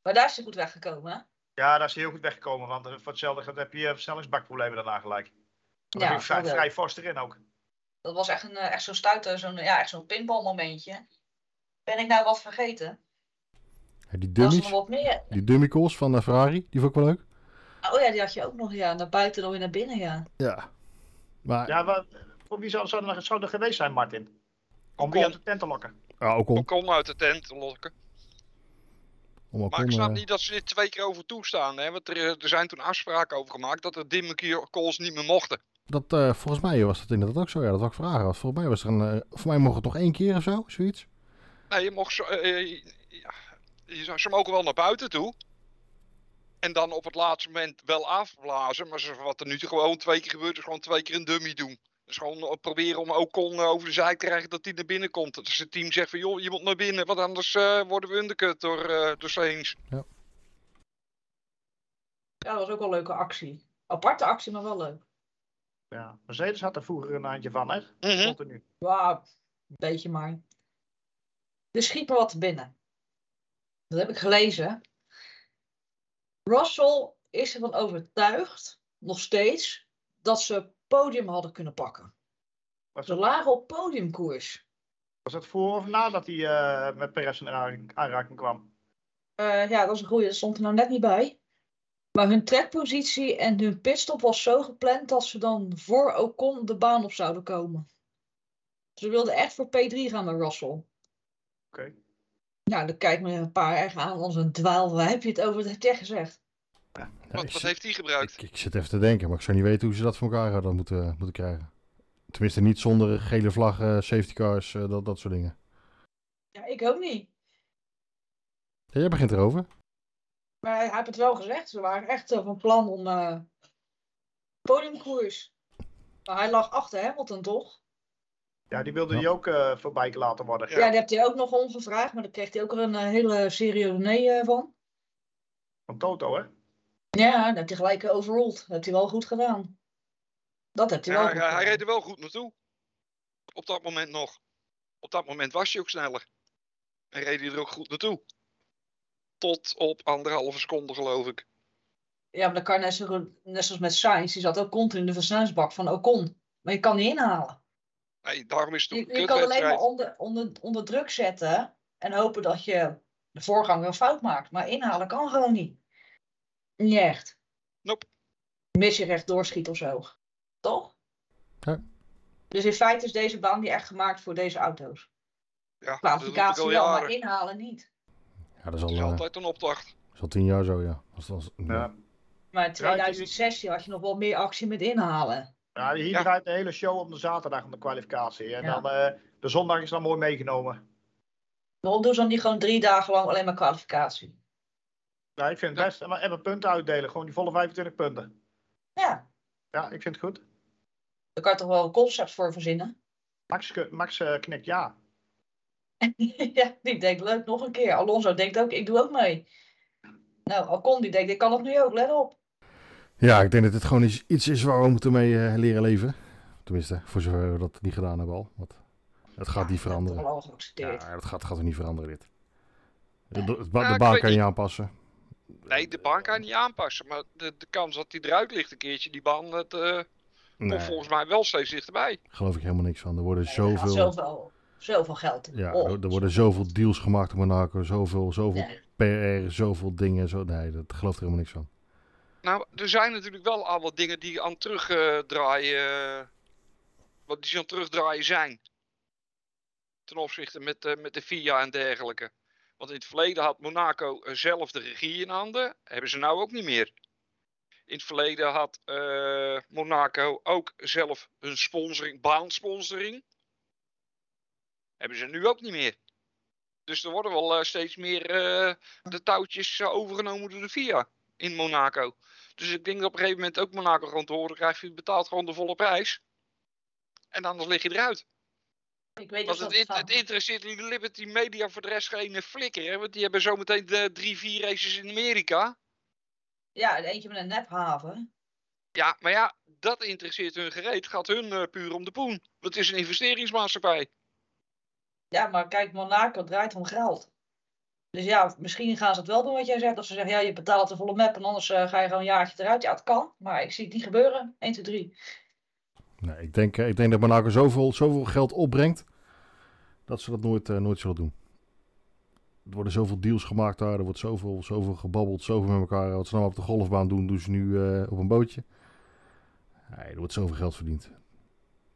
Maar daar is hij goed weggekomen, hè? Ja, daar is hij heel goed weggekomen. Want eh, voor hetzelfde geld heb je eh, versnellingsbakproblemen daarna gelijk. Dan Ja, vrij, dat vrij fors erin ook. Dat was echt, een, eh, echt zo'n stuiter, zo'n ja, echt zo'n pinball momentje. Ben ik nou wat vergeten? Ja, die Was dummies, nog wat meer? die dummy calls van eh, Ferrari, die vond ik wel leuk. Oh ja, die had je ook nog, ja. Naar buiten dan weer naar binnen, ja. Ja. Maar Ja, wat, voor wie zou, zou, er, zou er geweest zijn, Martin? Om wie uit de tent te lokken? ja, ook om, Ocon uit de tent te lokken. Om Maar ik snap eh, niet dat ze dit twee keer over toestaan. Hè? Want er, eh, er zijn toen afspraken over gemaakt dat er dimme calls niet meer mochten. Dat, eh, volgens mij was dat inderdaad ook zo. Ja, dat wou ik vragen. Want volgens mij was er een. eh, voor mij mocht het toch één keer of zo, zoiets. Nee, je mocht zo, ja, je zou- ze mogen wel naar buiten toe. En dan op het laatste moment wel afblazen. Maar ze- wat er nu gewoon twee keer gebeurt, is gewoon twee keer een dummy doen. Dus gewoon eh, proberen om Ocon eh, over de zij te krijgen dat hij naar binnen komt. Dat het team zegt van joh, je moet naar binnen, want anders eh, worden we undercut door, eh door Sainz. Ja, dat was ook wel een leuke actie. Aparte actie, maar wel leuk. Ja. Mercedes had er vroeger een handje van, hè? Mhm. Continu. Ja, een beetje maar. Er schiet me wat binnen. Dat heb ik gelezen. Russell is ervan overtuigd, nog steeds, dat ze podium hadden kunnen pakken. Was Ze dat, lagen op podiumkoers. was dat voor of nadat hij eh, met Perez in aanraking- kwam? Eh, ja, dat is een goeie. Dat stond er nou net niet bij. Maar hun trekpositie en hun pitstop was zo gepland dat ze dan voor Ocon de baan op zouden komen. Ze wilden echt voor P3 gaan met Russell. Oké. Nou, dan kijkt me een paar echt aan als een dwaal. Waar heb je het over? Dat jij gezegd. Ja, Wat, wat zit- heeft hij gebruikt? ik, ik zit even te denken, maar ik zou niet weten hoe ze dat voor elkaar hadden moeten, moeten krijgen. Tenminste, niet zonder gele vlaggen, safety cars, eh, dat, dat soort dingen. Ja, ik ook niet. Ja, jij begint erover. Maar hij heeft het wel gezegd. Ze waren echt van plan om eh podiumkoers. Maar hij lag achter Hamilton, toch? Ja, die wilde Ja. die ook eh, voorbij laten worden. Ja, die heeft hij ook nog omgevraagd. Maar daar kreeg hij ook er een hele serieuze nee eh, van. Van Toto, hè? Ja, dat heeft hij gelijk eh, overruled. Dat heeft hij wel goed gedaan. Dat heeft hij Ja, wel hij, goed hij gedaan. reed er wel goed naartoe. Op dat moment nog. Op dat moment was hij ook sneller. En reed hij er ook goed naartoe. Tot op anderhalve seconde, geloof ik. Ja, maar dan kan je net, zo, net zoals met Sainz. Die zat ook continu in de versnellingsbak van Ocon. Maar je kan niet inhalen. Nee, daarom is het ook Je, je kan alleen maar onder, onder, onder druk zetten. En hopen dat je de voorganger een fout maakt. Maar inhalen kan gewoon niet. Niet echt. Nope. Mis je recht doorschiet of zo. Toch? Ja. Dus in feite is deze baan niet echt gemaakt voor deze auto's. Ja, Kwalificatie al wel, maar inhalen niet. Ja, dat is Dat al, is eh, altijd een opdracht. dat is al tien jaar zo, ja. Als, als, Ja. Maar in Ja, 2016 had je nog wel meer actie met inhalen. Ja, hier Ja. draait de hele show om de zaterdag om de kwalificatie. En Ja. dan eh, de zondag is dan mooi meegenomen. Waarom doen ze dan niet gewoon drie dagen lang alleen maar kwalificatie? Ja, ik vind het Ja. best. En maar even punten uitdelen. Gewoon die volle 25 punten. Ja, Ja, ik vind het goed. daar kan je toch wel een concept voor verzinnen. Max, Max eh, knikt ja. ja, die denkt leuk nog een keer. Alonso denkt ook, ik doe ook mee. Nou, Alcon die denkt, ik kan het nu ook, let op. Ja, ik denk dat dit gewoon iets, iets is waar we moeten mee eh, leren leven. Tenminste, voor zover we dat niet gedaan hebben al. Want het gaat niet Dat is toch veranderen. geaccepteerd. Ja, dat gaat, gaat er niet veranderen dit. De, de, Ja, baan kan je niet. niet aanpassen. Nee, de baan kan je niet aanpassen. Maar de, de kans dat die eruit ligt een keertje, die baan, dat eh, komt Nee, volgens mij wel steeds dichterbij. geloof ik helemaal niks van. Er worden er gaat zoveel, zoveel, zoveel geld in. ja, Oh, er, er worden zoveel deals gemaakt in Monaco. Zoveel, zoveel nee. PR, zoveel dingen. Zo, nee, dat geloof ik helemaal niks van. Nou, er zijn natuurlijk wel al wat dingen die aan terugdraaien. eh, wat die aan terugdraaien zijn. Ten opzichte met, eh, met de FIA en dergelijke. Want in het verleden had Monaco eh, zelf de regie in handen. Hebben ze nou ook niet meer. In het verleden had eh, Monaco ook zelf hun sponsoring, baansponsoring. Hebben ze nu ook niet meer. Dus er worden wel eh, steeds meer de touwtjes overgenomen door de FIA in Monaco. Dus ik denk dat op een gegeven moment ook Monaco gewoon te horen krijgt. Je betaalt gewoon de volle prijs. En anders lig je eruit. Ik weet Want het, het, het interesseert Liberty Media voor de rest geen flikker. Hè? Want die hebben zometeen de drie, vier races in Amerika. Ja, en eentje met een nephaven. Ja, maar ja, dat interesseert hun gereed. Gaat hun eh, puur om de poen. Want het is een investeringsmaatschappij. Ja, maar kijk, Monaco draait om geld. Dus ja, misschien gaan ze het wel doen wat jij zegt. Dat ze zeggen, ja, je betaalt de volle map en anders eh, ga je gewoon een jaartje eruit. Ja, het kan, maar ik zie het niet gebeuren. 1, 2, 3. Nee, ik, denk, eh, ik denk dat Monaco zoveel, zoveel geld opbrengt. dat ze dat nooit, eh, nooit zullen doen. Er worden zoveel deals gemaakt daar. Er wordt zoveel, zoveel gebabbeld. Zoveel met elkaar. Wat ze nou op de golfbaan doen, doen ze nu eh, op een bootje. Nee, er wordt zoveel geld verdiend. Die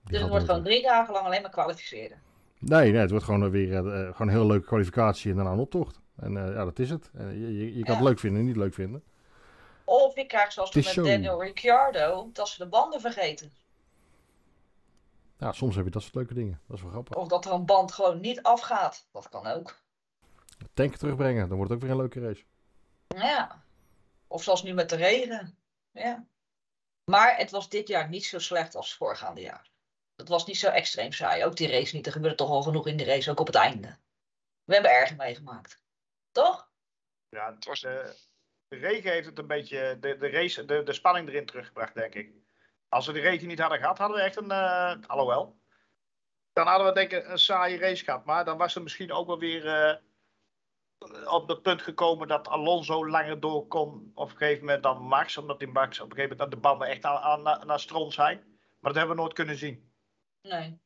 Dus het wordt gewoon drie dagen lang alleen maar kwalificeren. Nee, nee, het wordt gewoon weer gewoon een hele leuke kwalificatie en daarna een optocht. En ja, dat is het. Je, je, je kan het leuk vinden en niet leuk vinden. Of je krijgt zoals met zo. Daniel Ricciardo, dat ze de banden vergeten. Ja, soms heb je dat soort leuke dingen. Dat is wel grappig. Of dat er een band gewoon niet afgaat. Dat kan ook. Tank terugbrengen, dan wordt het ook weer een leuke race. Ja. Of zoals nu met de regen. Ja. Maar het was dit jaar niet zo slecht als voorgaande jaar. Het was niet zo extreem saai. Ook die race niet. Er gebeurde toch al genoeg in de race, ook op het einde. We hebben erger meegemaakt. Toch? Ja, Het was- de, de regen heeft het een beetje, de, de, race, de, de spanning erin teruggebracht, denk ik. Als we de regen niet hadden gehad, hadden we echt een, eh alhoewel. Dan hadden we denk ik een saaie race gehad. Maar dan was er misschien ook wel weer eh, op het punt gekomen dat Alonso langer door kon. Op een gegeven moment dan Max. Omdat die Max op een gegeven moment de banden echt aan, aan, naar- stront zijn. Maar dat hebben we nooit kunnen zien. Nee.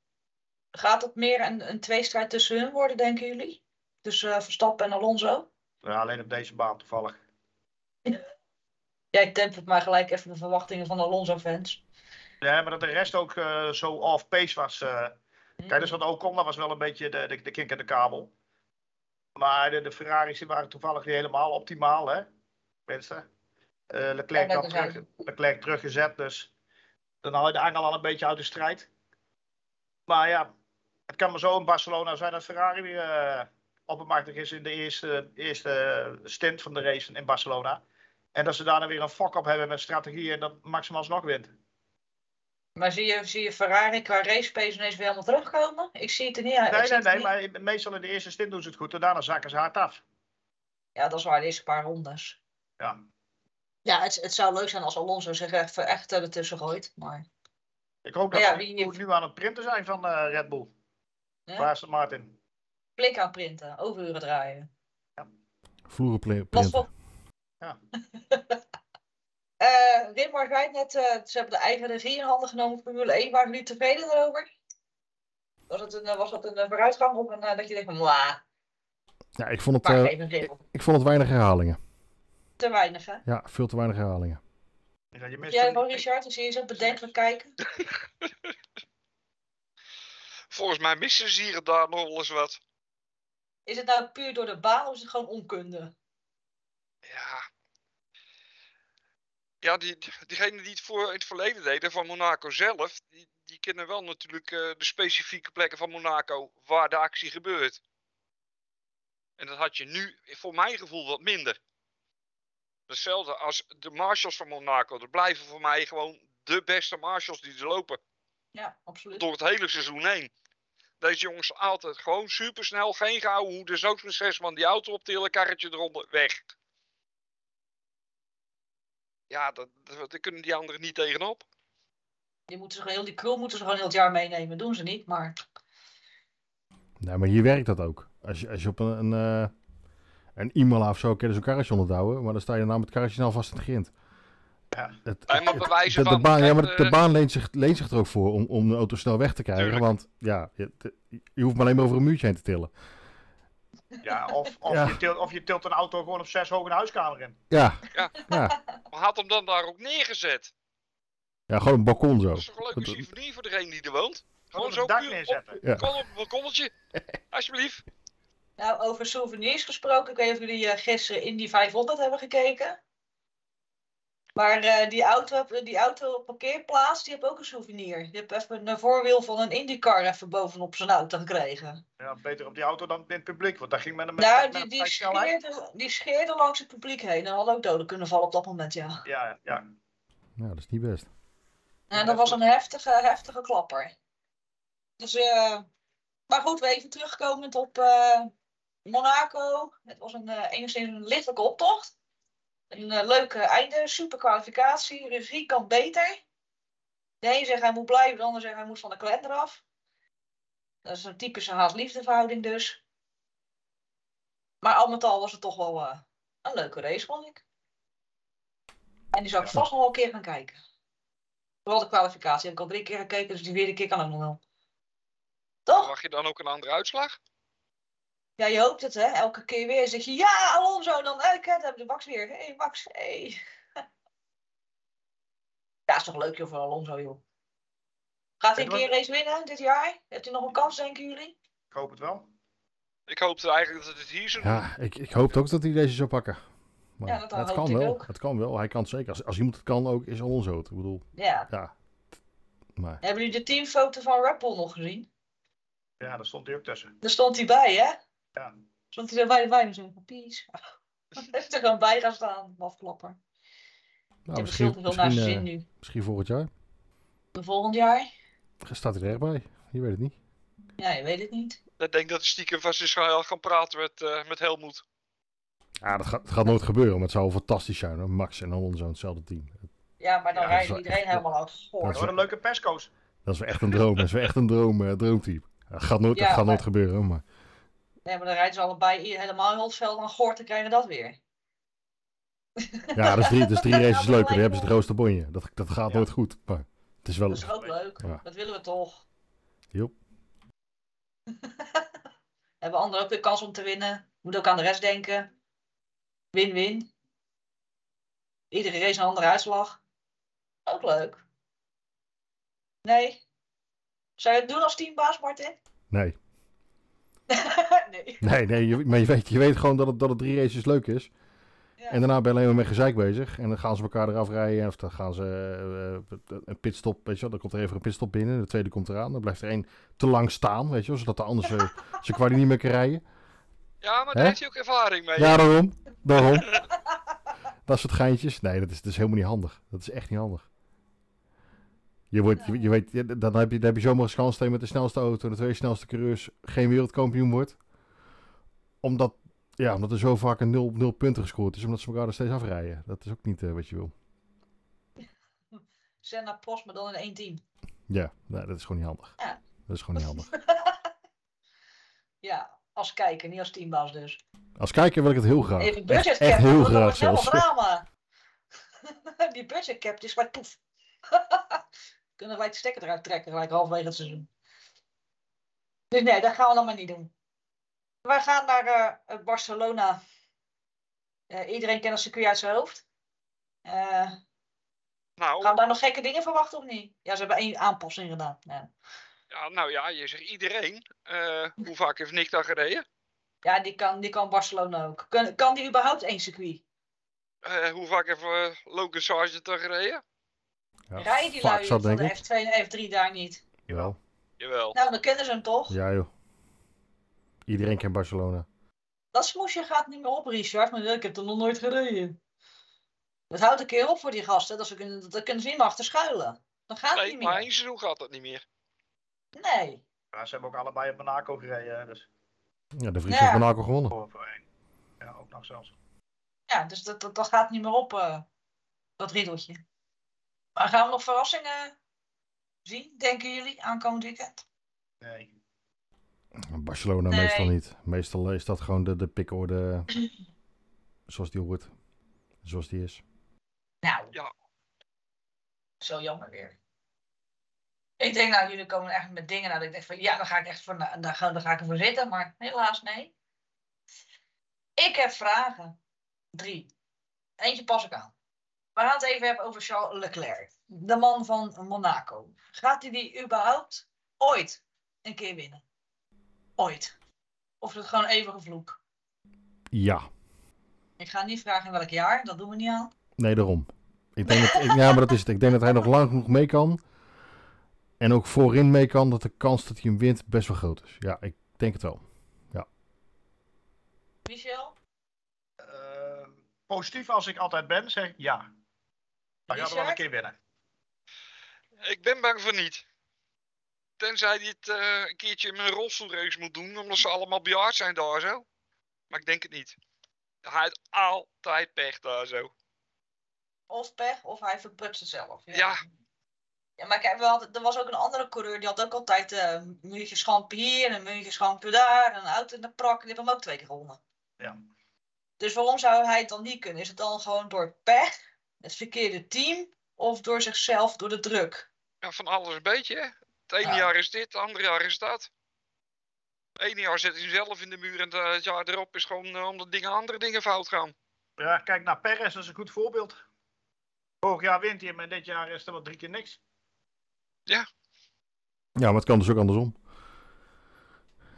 Gaat het meer een, een tweestrijd tussen hun worden, denken jullie? Tussen eh, Verstappen en Alonso? Ja, alleen op deze baan toevallig. Jij tempert maar gelijk even de verwachtingen van de Alonso-fans. Ja, maar dat de rest ook eh, zo off-pace was. eh, Kijk, dus wat Ocon, dat was wel een beetje de, de, de kink in de kabel. Maar de, de Ferraris waren toevallig niet helemaal optimaal, hè? Mensen. Eh Leclerc, Ja, had terug, Leclerc teruggezet, dus dan haal je de angel al een beetje uit de strijd. Maar ja, het kan maar zo in Barcelona zijn dat Ferrari weer oppermachtig is in de eerste, eerste stint van de race in Barcelona. En dat ze daarna weer een fok op hebben met strategie en dat Max hem alsnog wint. Maar zie je, zie je Ferrari qua race pace ineens weer helemaal terugkomen? Ik zie het er niet uit. Nee, nee, nee, niet- maar meestal in de eerste stint doen ze het goed en daarna zakken ze hard af. Ja, dat is waar, de eerste paar rondes. Ja. Ja, het, het zou leuk zijn als Alonso zich even echt ertussen gooit. Maar Ik hoop dat Ja, ze wie- nu aan het printen zijn van eh, Red Bull. hè? Waar is Martin? blik aan printen, overuren draaien. Vloeren pli- Wat printen. Ja. Eh, Rimmer zei net, eh, ze hebben de eigen regie in handen genomen voor Formule 1. Waren jullie tevreden daarover? Was, het een, eh, was dat een vooruitgang of een, dat je denkt van, mwah, Ja, ik vond, het, eh, ribbel. ik vond het weinig herhalingen. Te weinig, hè? Ja, veel te weinig herhalingen. Ja, je mist Jij wel, Richard? Ik zie je zo bedenkelijk kijken. Volgens mij missen ze hier daar nog wel eens wat. Is het nou puur door de baan of is het gewoon onkunde? Ja. Ja, die, diegene die het voor in het verleden deden van Monaco zelf, die, die kennen wel natuurlijk eh, de specifieke plekken van Monaco waar de actie gebeurt. En dat had je nu, voor mijn gevoel, wat minder. Hetzelfde als de marshals van Monaco. Dat blijven voor mij gewoon de beste marshals die er lopen. Ja, absoluut. Door het hele seizoen heen. Deze jongens altijd gewoon supersnel, geen gehouden hoe. Dus ook met zes man die auto optillen, karretje eronder, weg. Ja, dat, dat, daar kunnen die anderen niet tegenop. Die, moeten ze gewoon, heel die crew moeten ze gewoon heel het jaar meenemen. Doen ze niet, maar Nee, maar hier werkt dat ook. Als je, als je op een, een, eh, een Imola of zo kan je zo'n karretje onderhouden, maar dan sta je daarna met het karretje snel vast in het grind. Ja. Het, bewijzen de, de baan, ja, maar de, de eh, baan leent zich, leent zich er ook voor om, om de auto snel weg te krijgen. Tuurlijk. Want ja, je, je hoeft maar alleen maar over een muurtje heen te tillen. Ja, of, of, Ja. Je tilt, of je tilt een auto gewoon op zes hoog een huiskamer in. Ja, Ja. ja. Maar had hem dan daar ook neergezet. ja gewoon een balkon zo. Dat is toch een leuke souvenir voor degene die er woont. Gewoon zo het dak neerzetten. Op, Ja. Gewoon op een balkonnetje. Alsjeblieft. Nou, over souvenirs gesproken. Ik weet niet of jullie eh, gisteren in die 500 hebben gekeken. Maar eh, die, auto, die auto op parkeerplaats, die heeft ook een souvenir. Die heeft even een voorwiel van een IndyCar even bovenop zijn auto gekregen. Ja, beter op die auto dan in het publiek, want daar ging men met, nou, met die, een die, scheerde, die scheerde langs het publiek heen. En had ook doden kunnen vallen op dat moment, ja. Ja, ja. Ja, dat is niet best. En dat was een heftige, heftige klapper. Dus, eh, maar goed, we even terugkomend op eh, Monaco. Het was een, eh, enigszins een lichtelijke optocht. Een eh, leuke einde, super kwalificatie. Regie kan beter. De een zegt hij moet blijven, de ander zegt hij moet van de kalender af. Dat is een typische haat-liefde dus. Maar al met al was het toch wel eh, een leuke race, vond ik. En die zou ik vast nog wel een keer gaan kijken. Vooral de kwalificatie heb ik al drie keer gekeken, dus die vierde keer kan ook nog wel. Toch? Verwacht je dan ook een andere uitslag? Ja, je hoopt het, hè? Elke keer weer zeg je ja, Alonso. Dan elke keer hebben we de Max weer. Hé, hey, Max, hé. Hey. Ja, is toch leuk, joh, voor Alonso, joh. Gaat hij een keer race winnen dit jaar? Heeft hij nog een kans, denken jullie? Ik hoop het wel. Ik hoopte eigenlijk dat het hier doen. Ja, ik, ik hoop ook dat hij deze zou pakken. Maar Ja, dat het hoop kan ik wel. ook. Het kan wel. Hij kan het zeker. Als, als iemand het kan ook, is Alonso het. Ik bedoel, Ja. ja. Maar Hebben jullie de teamfoto van Red Bull nog gezien? Ja, daar stond hij ook tussen. Daar stond hij bij, hè? Ja. Hij erbij bij en zo van peace. Hij heeft er gewoon bij gaan staan, mafklapper. nou, misschien, veel te veel naar misschien, zijn zin eh, nu. misschien volgend jaar. Volgend jaar? Staat hij er echt bij? Je weet het niet. Ja, je weet het niet. Ik denk dat de stiekem van Israël gaan praten met, eh met Helmoet. Ja, dat gaat, dat gaat nooit gebeuren. Maar het zou wel fantastisch zijn. Hoor. Max en Alonso hetzelfde team. Ja, maar dan Ja, rijden iedereen echt- helemaal uit. dat Dat wordt een leuke persco's. Dat is wel echt een droom. Dat is wel echt een droom, eh, droomteam. Dat gaat nooit, Ja, dat gaat nooit gebeuren. Maar Nee, maar dan rijden ze allebei helemaal in Holtveld en Goort, dan krijgen we dat weer. ja, dat is drie, dat is drie races leuker. Dan hebben ze het wel. roosterbonje. Dat, dat gaat Ja. nooit goed. Maar het is wel... Dat is ook leuk. Ja. Dat willen we toch. Joep. Hebben anderen ook weer kans om te winnen. Moet ook aan de rest denken. Win-win. Iedere race een andere uitslag. Ook leuk. Nee. Zou je het doen als teambaas, Martin? Nee. nee. Nee, nee. Je, maar je weet, je weet gewoon dat het, dat het drie races leuk is. Ja. En daarna ben je alleen maar met gezeik bezig. En dan gaan ze elkaar eraf rijden. Of dan gaan ze eh, een pitstop. Weet je wel, dan komt er even een pitstop binnen. De tweede komt eraan. Dan blijft er één te lang staan. Weet je wel, zodat de anders uh, zijn kwalie niet meer kan rijden. Ja, maar daar heeft hij ook ervaring mee. Ja, daarom. Daarom. dat soort geintjes. Nee, dat is, dat is helemaal niet handig. Dat is echt niet handig. Je, wordt, je, je weet, je- dan heb je, dan heb je zomaar een kans dat met de snelste auto, de twee snelste coureurs, geen wereldkampioen wordt. Omdat, ja, omdat er zo vaak een nul, nul punten gescoord is, omdat ze elkaar er steeds afrijden. Dat is ook niet eh, wat je wil. Senna Prost, maar dan in één team. Ja, nee, dat is gewoon niet handig. Ja. Dat is gewoon niet handig. Ja, als kijker, niet als teambaas dus. Als kijker wil ik het heel graag. Even budget cap. heel graag zelfs. drama. Die budget cap is maar poef. Kunnen wij de stekker eruit trekken gelijk halverwege het seizoen. Dus nee, dat gaan we dan maar niet doen. Wij gaan naar eh, Barcelona. Eh, iedereen kent het circuit uit zijn hoofd. Eh, Nou, gaan we daar nog gekke dingen verwachten of niet? Ja, ze hebben één aanpassing gedaan. Ja, ja, nou ja, je zegt iedereen. Eh, hoe vaak heeft Nick daar gereden? ja die, kan, die kan Barcelona ook. Kan, kan die überhaupt één circuit? Eh, hoe vaak heeft eh, Logan Sargent daar gereden? Ja, Rijden die vaak lui van denk de ik. F2 en F3 daar niet? Jawel. Jawel. Nou, dan kennen ze hem toch? Ja, joh. Iedereen kent Barcelona. Dat smoesje gaat niet meer op, Richard. Maar ik heb er nog nooit gereden. Dat houdt een keer op voor die gasten. Dat, ze kunnen, dat kunnen ze niet meer achter schuilen. Dan gaat het Nee, niet maar meer. één seizoen gaat dat niet meer. Nee. Ja, ze hebben ook allebei op Monaco gereden. Dus Ja, de Vries Ja. heeft Monaco gewonnen. voor, voor één. Ja, ook nog zelfs. Ja, dus dat, dat, dat gaat niet meer op, eh, dat riedeltje. Maar gaan we nog verrassingen zien, denken jullie, aankomend weekend? Nee. Barcelona Nee. meestal niet. Meestal is dat gewoon de, de pickorde zoals die hoort. Zoals die is. Nou. Ja. Zo jammer weer. Ik denk, nou, jullie komen echt met dingen nou, dat ik denk van, ja, dan ga ik echt voor, daar, ga, daar ga ik ervoor zitten. Maar helaas, nee. Ik heb vragen. Drie. Eentje pas ik aan. We gaan het even hebben over Charles Leclerc. De man van Monaco. Gaat hij die überhaupt ooit een keer winnen? Ooit. Of is het gewoon eeuwige vloek? Ja. Ik ga niet vragen in welk jaar, dat doen we niet aan. Nee, daarom. Ik denk dat, ik- ja, maar dat is het. Ik denk dat hij nog lang genoeg mee kan. En ook voorin mee kan, dat de kans dat hij hem wint best wel groot is. Ja, ik denk het wel. Michel? Eh, positief als ik altijd ben, zeg ik ja. Dan gaat er wel een keer winnen. Ik ben bang voor niet. Tenzij hij het eh, een keertje in een rolstoelrace moet doen, omdat ze allemaal bejaard zijn daar zo. Maar ik denk het niet. Hij heeft altijd pech daar zo. Of pech, of hij verprutst het zelf. Ja. Ja, maar kijk, we hadden, er was ook een andere coureur, die had ook altijd eh, een muurtje schampen hier en een muurtje schampen daar. En een auto in de prak, die heeft hem ook twee keer gewonnen. Ja. Dus waarom zou hij het dan niet kunnen? Is het dan gewoon door pech, het verkeerde team, of door zichzelf, door de druk? Ja, van alles een beetje. Hè? Het ene Ja. jaar is dit, het andere jaar is dat. Het ene jaar zet hij zelf in de muur en het jaar erop is gewoon eh, omdat dingen, andere dingen fout gaan. Ja, kijk naar Perez, dat is een goed voorbeeld. Vorig jaar wint hij, maar dit jaar is er wel drie keer niks. Ja, maar het kan dus ook andersom.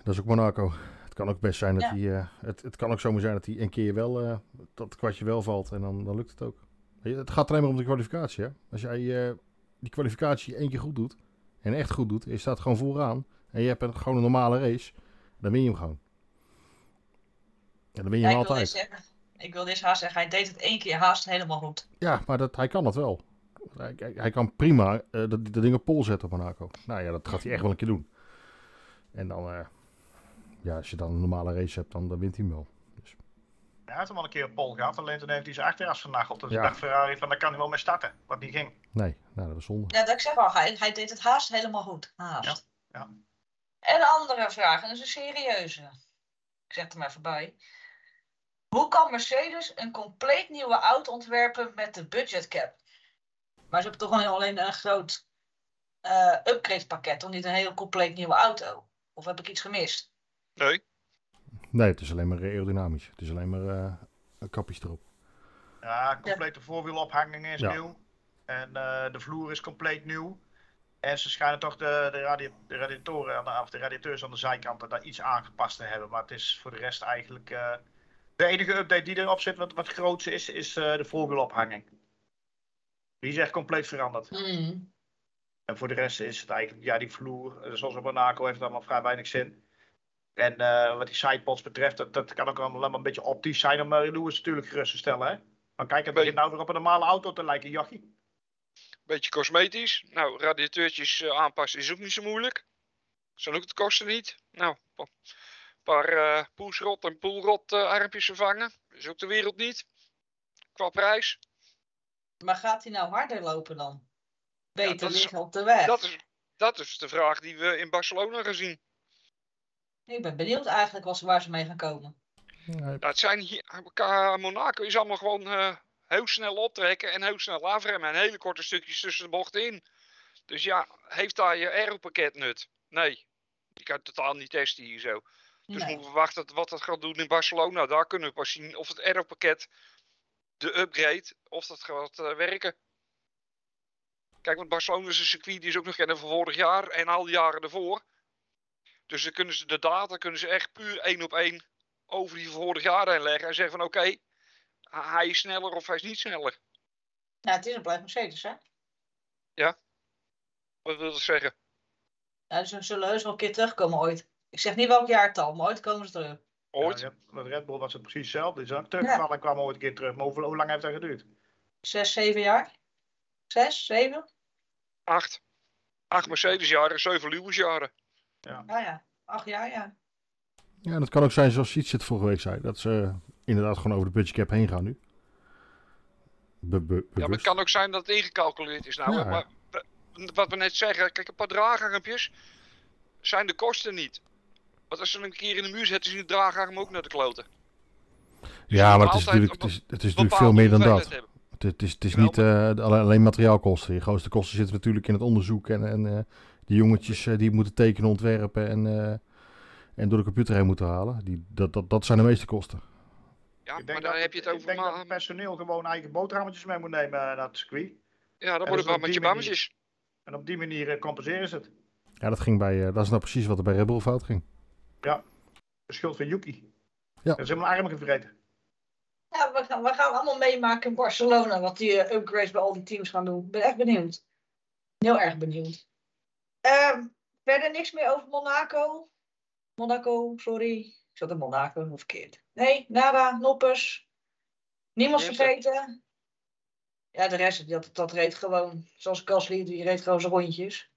Dat is ook Monaco. Het kan ook best zijn dat Ja. hij... eh, het, het kan ook zomaar zijn dat hij een keer wel... eh, dat het kwartje wel valt en dan, dan lukt het ook. Het gaat alleen maar om de kwalificatie, hè. Als jij eh, die kwalificatie één keer goed doet, en echt goed doet, je staat gewoon vooraan en je hebt een, gewoon een normale race, dan win je hem gewoon. En dan win je Ja, hem ik, wil altijd. dit ik wil dit haast zeggen, hij deed het één keer haast helemaal goed. Ja, maar dat, hij kan dat wel. Hij, hij, hij kan prima eh, dat, dat ding op pol zetten op Monaco. Nou ja, dat gaat hij echt wel een keer doen. En dan, eh, ja, als je dan een normale race hebt, dan, dan wint hij hem wel. Hij heeft hem al een keer op pol gehad, alleen toen heeft hij zijn achterjas vernageld. Dus Ja. ik dacht Ferrari van, daar kan hij wel mee starten. Wat niet ging. Nee, nou, dat was zonde. Ja, dat ik zeg al, hij, hij deed het haast helemaal goed. Haast. Ja, ja. En een andere vraag, en dat is een serieuze. Ik zeg er maar even bij. Hoe kan Mercedes een compleet nieuwe auto ontwerpen met de budgetcap? Maar ze hebben toch gewoon alleen een groot eh upgrade pakket, toch niet een heel compleet nieuwe auto? Of heb ik iets gemist? Nee. Nee, het is alleen maar aerodynamisch. Het is alleen maar eh, kapjes erop. Ja, complete voorwielophanging is Ja. nieuw. En eh, de vloer is compleet nieuw. En ze schijnen toch de, de, radi- de radiatoren aan de, of de radiateurs aan de zijkanten daar iets aangepast te hebben. Maar het is voor de rest eigenlijk. eh, de enige update die erop zit, wat, wat groots is, is eh, de voorwielophanging. Die is echt compleet veranderd. Hmm. En voor de rest is het eigenlijk, ja, die vloer, eh, zoals op Monaco, heeft het allemaal vrij weinig zin. En eh, wat die sidepods betreft, dat, dat kan ook allemaal een beetje optisch zijn om uh, Lewis natuurlijk gerust te stellen. Hè? Maar kijk, het begint nou weer op een normale auto te lijken, jochie. Beetje cosmetisch. Nou, radiateurtjes eh, aanpassen is ook niet zo moeilijk. Zijn ook de kosten niet. Nou, een paar eh poesrot en poelrot eh, armpjes vervangen. Is ook de wereld niet. Qua prijs. Maar gaat hij nou harder lopen dan? Beter is- liggen op de weg? Dat is, dat is de vraag die we in Barcelona gaan zien. Ik ben benieuwd eigenlijk was, waar ze mee gaan komen. Nee, Nou, het zijn hier, elkaar- Monaco is allemaal gewoon eh, heel snel optrekken en heel snel afremmen. En hele korte stukjes tussen de bochten in. Dus ja, heeft daar je aeropakket nut? Nee. Je kan het totaal niet testen hier zo. Dus Nee. moeten we wachten wat dat gaat doen in Barcelona. Daar kunnen we pas zien of het aeropakket, de upgrade, of dat gaat eh, werken. Kijk, want Barcelona is een circuit die is ook nog kennen van vorig jaar en al die jaren ervoor. Dus dan kunnen ze de data kunnen ze echt puur één op één over die van vorig jaar heen leggen. En zeggen van oké, hij is sneller of hij is niet sneller. Ja, het is een blijft Mercedes, hè? Wat wil dat zeggen? Ja, dus ze zullen heus wel een keer terugkomen ooit. Ik zeg niet welk jaartal, maar ooit komen ze terug. Ooit? Ja, met Red Bull was het precies hetzelfde. Die is ook teruggevallen en kwam ooit een keer terug. Maar hoeveel, hoe lang heeft dat geduurd? Zes, zeven jaar? Zes, zeven? Acht. Acht Mercedes-jaren, zeven Lewis-jaren. Ja, ja. Acht jaar, ja. Ja, en het kan ook zijn zoals Siets het vorige week zei. Dat ze inderdaad gewoon over de budgetcap heen gaan nu. Be- be- Ja, maar het kan ook zijn dat het ingecalculeerd is nou. Ja. Maar we- wat we net zeggen, kijk, een paar draagarmpjes zijn de kosten niet. Want als ze een keer in de muur zetten, is die draagarm ook naar de kloten. ja, maar het is, natuurlijk, het, is, het is natuurlijk veel meer dan dat. Het, het is, het is niet eh, alleen, alleen materiaalkosten. Je grootste kosten zitten natuurlijk in het onderzoek. En, en eh, die jongetjes eh, die moeten tekenen, ontwerpen en, eh, en door de computer heen moeten halen. Die, dat, dat, dat zijn de meeste kosten. Ja, Ik maar dan dat heb je het ik over denk dat het personeel gewoon eigen boterhammetjes mee moet nemen eh, naar het circuit. Ja, dan en wordt dat het met bammetjes. En op die manier eh, compenseren ze het. Ja, dat, ging bij, eh, dat is nou precies wat er bij Red Bull fout ging. De schuld van Yuki. Ja. Dat is helemaal arm gevreten. Ja, we gaan, we gaan allemaal meemaken in Barcelona wat die eh, upgrades bij al die teams gaan doen. Ik ben echt benieuwd. Heel erg benieuwd. Ehm, verder niks meer over Monaco. Monaco, sorry. Ik zat in Monaco, hoe verkeerd. Nee, nada, noppers. Niemand vergeten. Ja, de rest, dat, dat reed gewoon. Zoals Gasly, die reed gewoon zijn rondjes.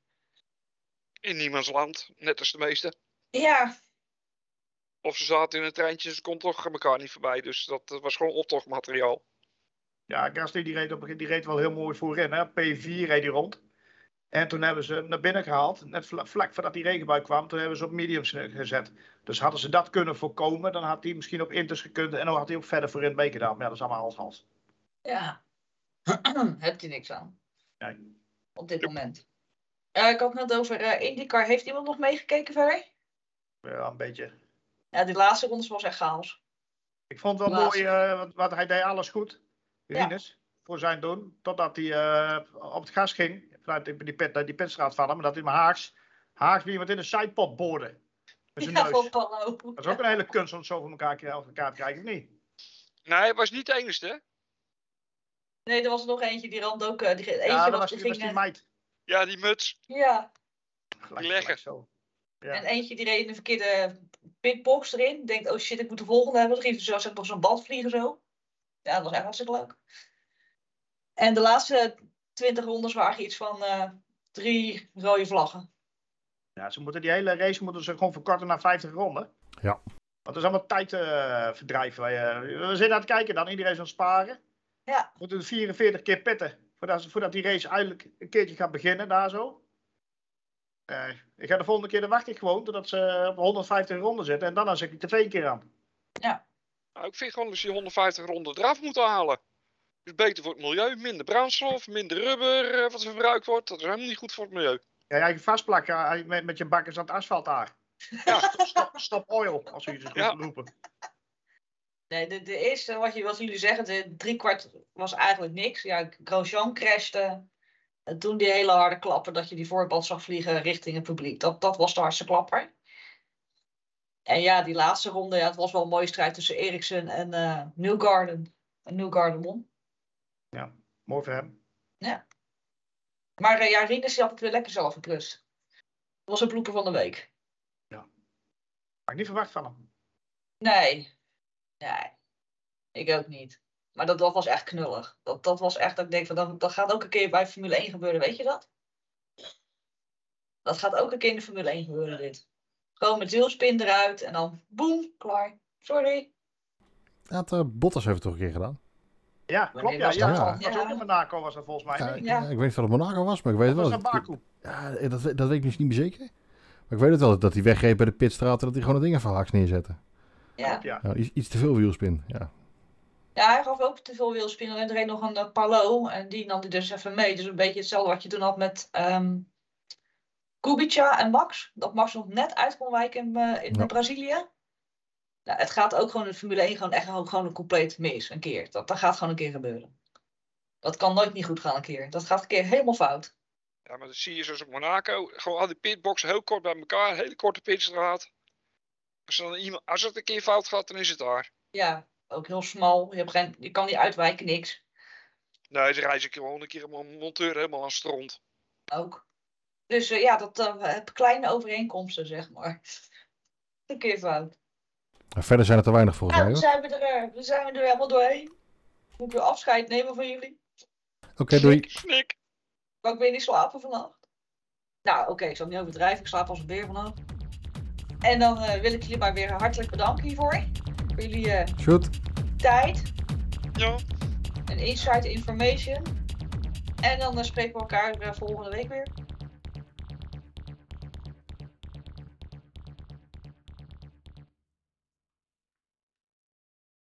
In niemands land, net als de meeste. Ja, Of ze zaten in een treintje, ze kon toch elkaar niet voorbij. Dus dat was gewoon optochtmateriaal. Ja, Gasly die reed, op, die reed wel heel mooi voorin. Hè? P4 reed hij rond. En toen hebben ze hem naar binnen gehaald. Net vla- vlak voordat die regenbui kwam, toen hebben ze op mediums eh, gezet. Dus hadden ze dat kunnen voorkomen, dan had hij misschien op inters gekund. En dan had hij ook verder voorin meegedaan. Maar ja, dat is allemaal hals-hals. ja. Heb je niks aan. Nee. Op dit moment. Ik had net over eh IndyCar. Heeft iemand nog meegekeken verder? Ja, een beetje. Ja, die laatste rondes was echt chaos. Ik vond het wel mooi, eh, want, want hij deed alles goed. Ja. Rinus, voor zijn doen. Totdat hij op het gas ging. Vanuit die, die, pit, die pitstraat vallen. Maar dat hij maar Haags, Haags wie iemand in een sidepot boorde. Met zijn Ja, neus. Dat is ook een hele kunst om het zo voor elkaar, elkaar te krijgen, of niet? Nee, hij was niet de enige, hè? Nee, er was er nog eentje die rand ook. eh, Die, eentje Ja, dat was, die was ging. die meid. Ja, die muts. ja, Gelijk, Leggen. gelijk zo. Ja. En eentje die reed in de verkeerde pitbox erin. Denkt, oh shit, ik moet de volgende hebben. Dan ging ze zo nog zo'n band vliegen zo. Ja, dat was echt hartstikke leuk. En de laatste 20 rondes waren iets van eh, drie rode vlaggen. Ja, ze moeten die hele race moeten ze gewoon verkorten naar 50 ronden. Ja. Want dat is allemaal tijdverdrijf. we zitten aan het kijken dan, iedereen is aan het sparen. Ja. We moeten 44 keer pitten. Voordat, voordat die race eigenlijk een keertje gaat beginnen daar zo. Eh, ik ga de volgende keer, dan wacht ik gewoon totdat ze op 150 ronden zitten. En dan zet ik de tv een keer aan. Nou, ik vind gewoon dat ze die 150 ronden eraf moeten halen. Het is beter voor het milieu. Minder brandstof, minder rubber eh, wat verbruikt wordt. Dat is helemaal niet goed voor het milieu. Ja, jij vastplakken eh, met, met je bakkers aan het asfalt daar. Ja. Stop, stop oil, als jullie het Ja. goed roepen. Nee, de, de eerste, wat, je, wat jullie zeggen, de driekwart was eigenlijk niks. Ja, Grosjean crashte. En toen die hele harde klappen dat je die voorband zag vliegen richting het publiek. Dat, dat was de hardste klapper. En ja, die laatste ronde, ja, het was wel een mooie strijd tussen Eriksen en eh Newgarden. En Newgarden won. Mooi voor hem. Maar eh, ja, Rinus had het weer lekker zelf geklust. Dat was een bloeper van de week. Had ik niet verwacht van hem. Nee. Nee. Ik ook niet. Maar dat, dat was echt knullig. Dat, dat was echt dat ik denk van dat, dat gaat ook een keer bij Formule 1 gebeuren, weet je dat? Dat gaat ook een keer in de Formule 1 gebeuren, dit. Gewoon met wielspin eruit en dan boem, klaar. Sorry. Ja, het, Bottas heeft het toch een keer gedaan. Ja, klopt. Ja, was ja, dat was ook in Monaco was dat volgens mij. Ja, ik, ik weet niet of het Monaco was, maar ik weet Dat wel. was dat- in Baku. Ja, dat, weet- dat weet ik dus niet meer zeker. Maar ik weet het wel, dat hij wegreed bij de pitstraat en dat hij gewoon het ding even haaks neerzette. Ja. Ja. Iets, iets te veel wielspin, ja. ja, hij gaf ook te veel wielspin. En er reed nog een uh, Palo en die nam hij dus even mee. Dus een beetje hetzelfde wat je toen had met ehm Kubica en Max. Dat Max nog net uit kon wijken in, eh, in Ja. Brazilië. Nou, het gaat ook gewoon in de Formule 1 gewoon echt gewoon, een compleet mis. Een keer. Dat, dat gaat gewoon een keer gebeuren. Dat kan nooit niet goed gaan een keer. Dat gaat een keer helemaal fout. Ja, maar dat zie je zoals op Monaco. Gewoon al die pitboxen heel kort bij elkaar. Hele korte pitstraat. Als, dan iemand, als het een keer fout gaat, dan is het daar. Ja, ook heel smal. Je, hebt geen, je kan niet uitwijken, niks. Nee, ze reizen gewoon een keer een monteur helemaal aan stront. Ook. Dus eh, ja, dat heb kleine overeenkomsten, zeg maar. Een keer fout. Maar verder zijn er te weinig volgens Nou, mij dan zijn we er, dan zijn we er helemaal doorheen. Moet ik weer afscheid nemen van jullie? Oké, doei. Snik. Kan ik weer niet slapen vannacht? Nou, oké, ik zal niet overdrijven. Ik slaap als een beer vannacht. En dan eh, wil ik jullie maar weer hartelijk bedanken hiervoor. Voor jullie eh, Shoot. tijd Ja. en insight information. En dan eh, spreken we elkaar volgende week weer.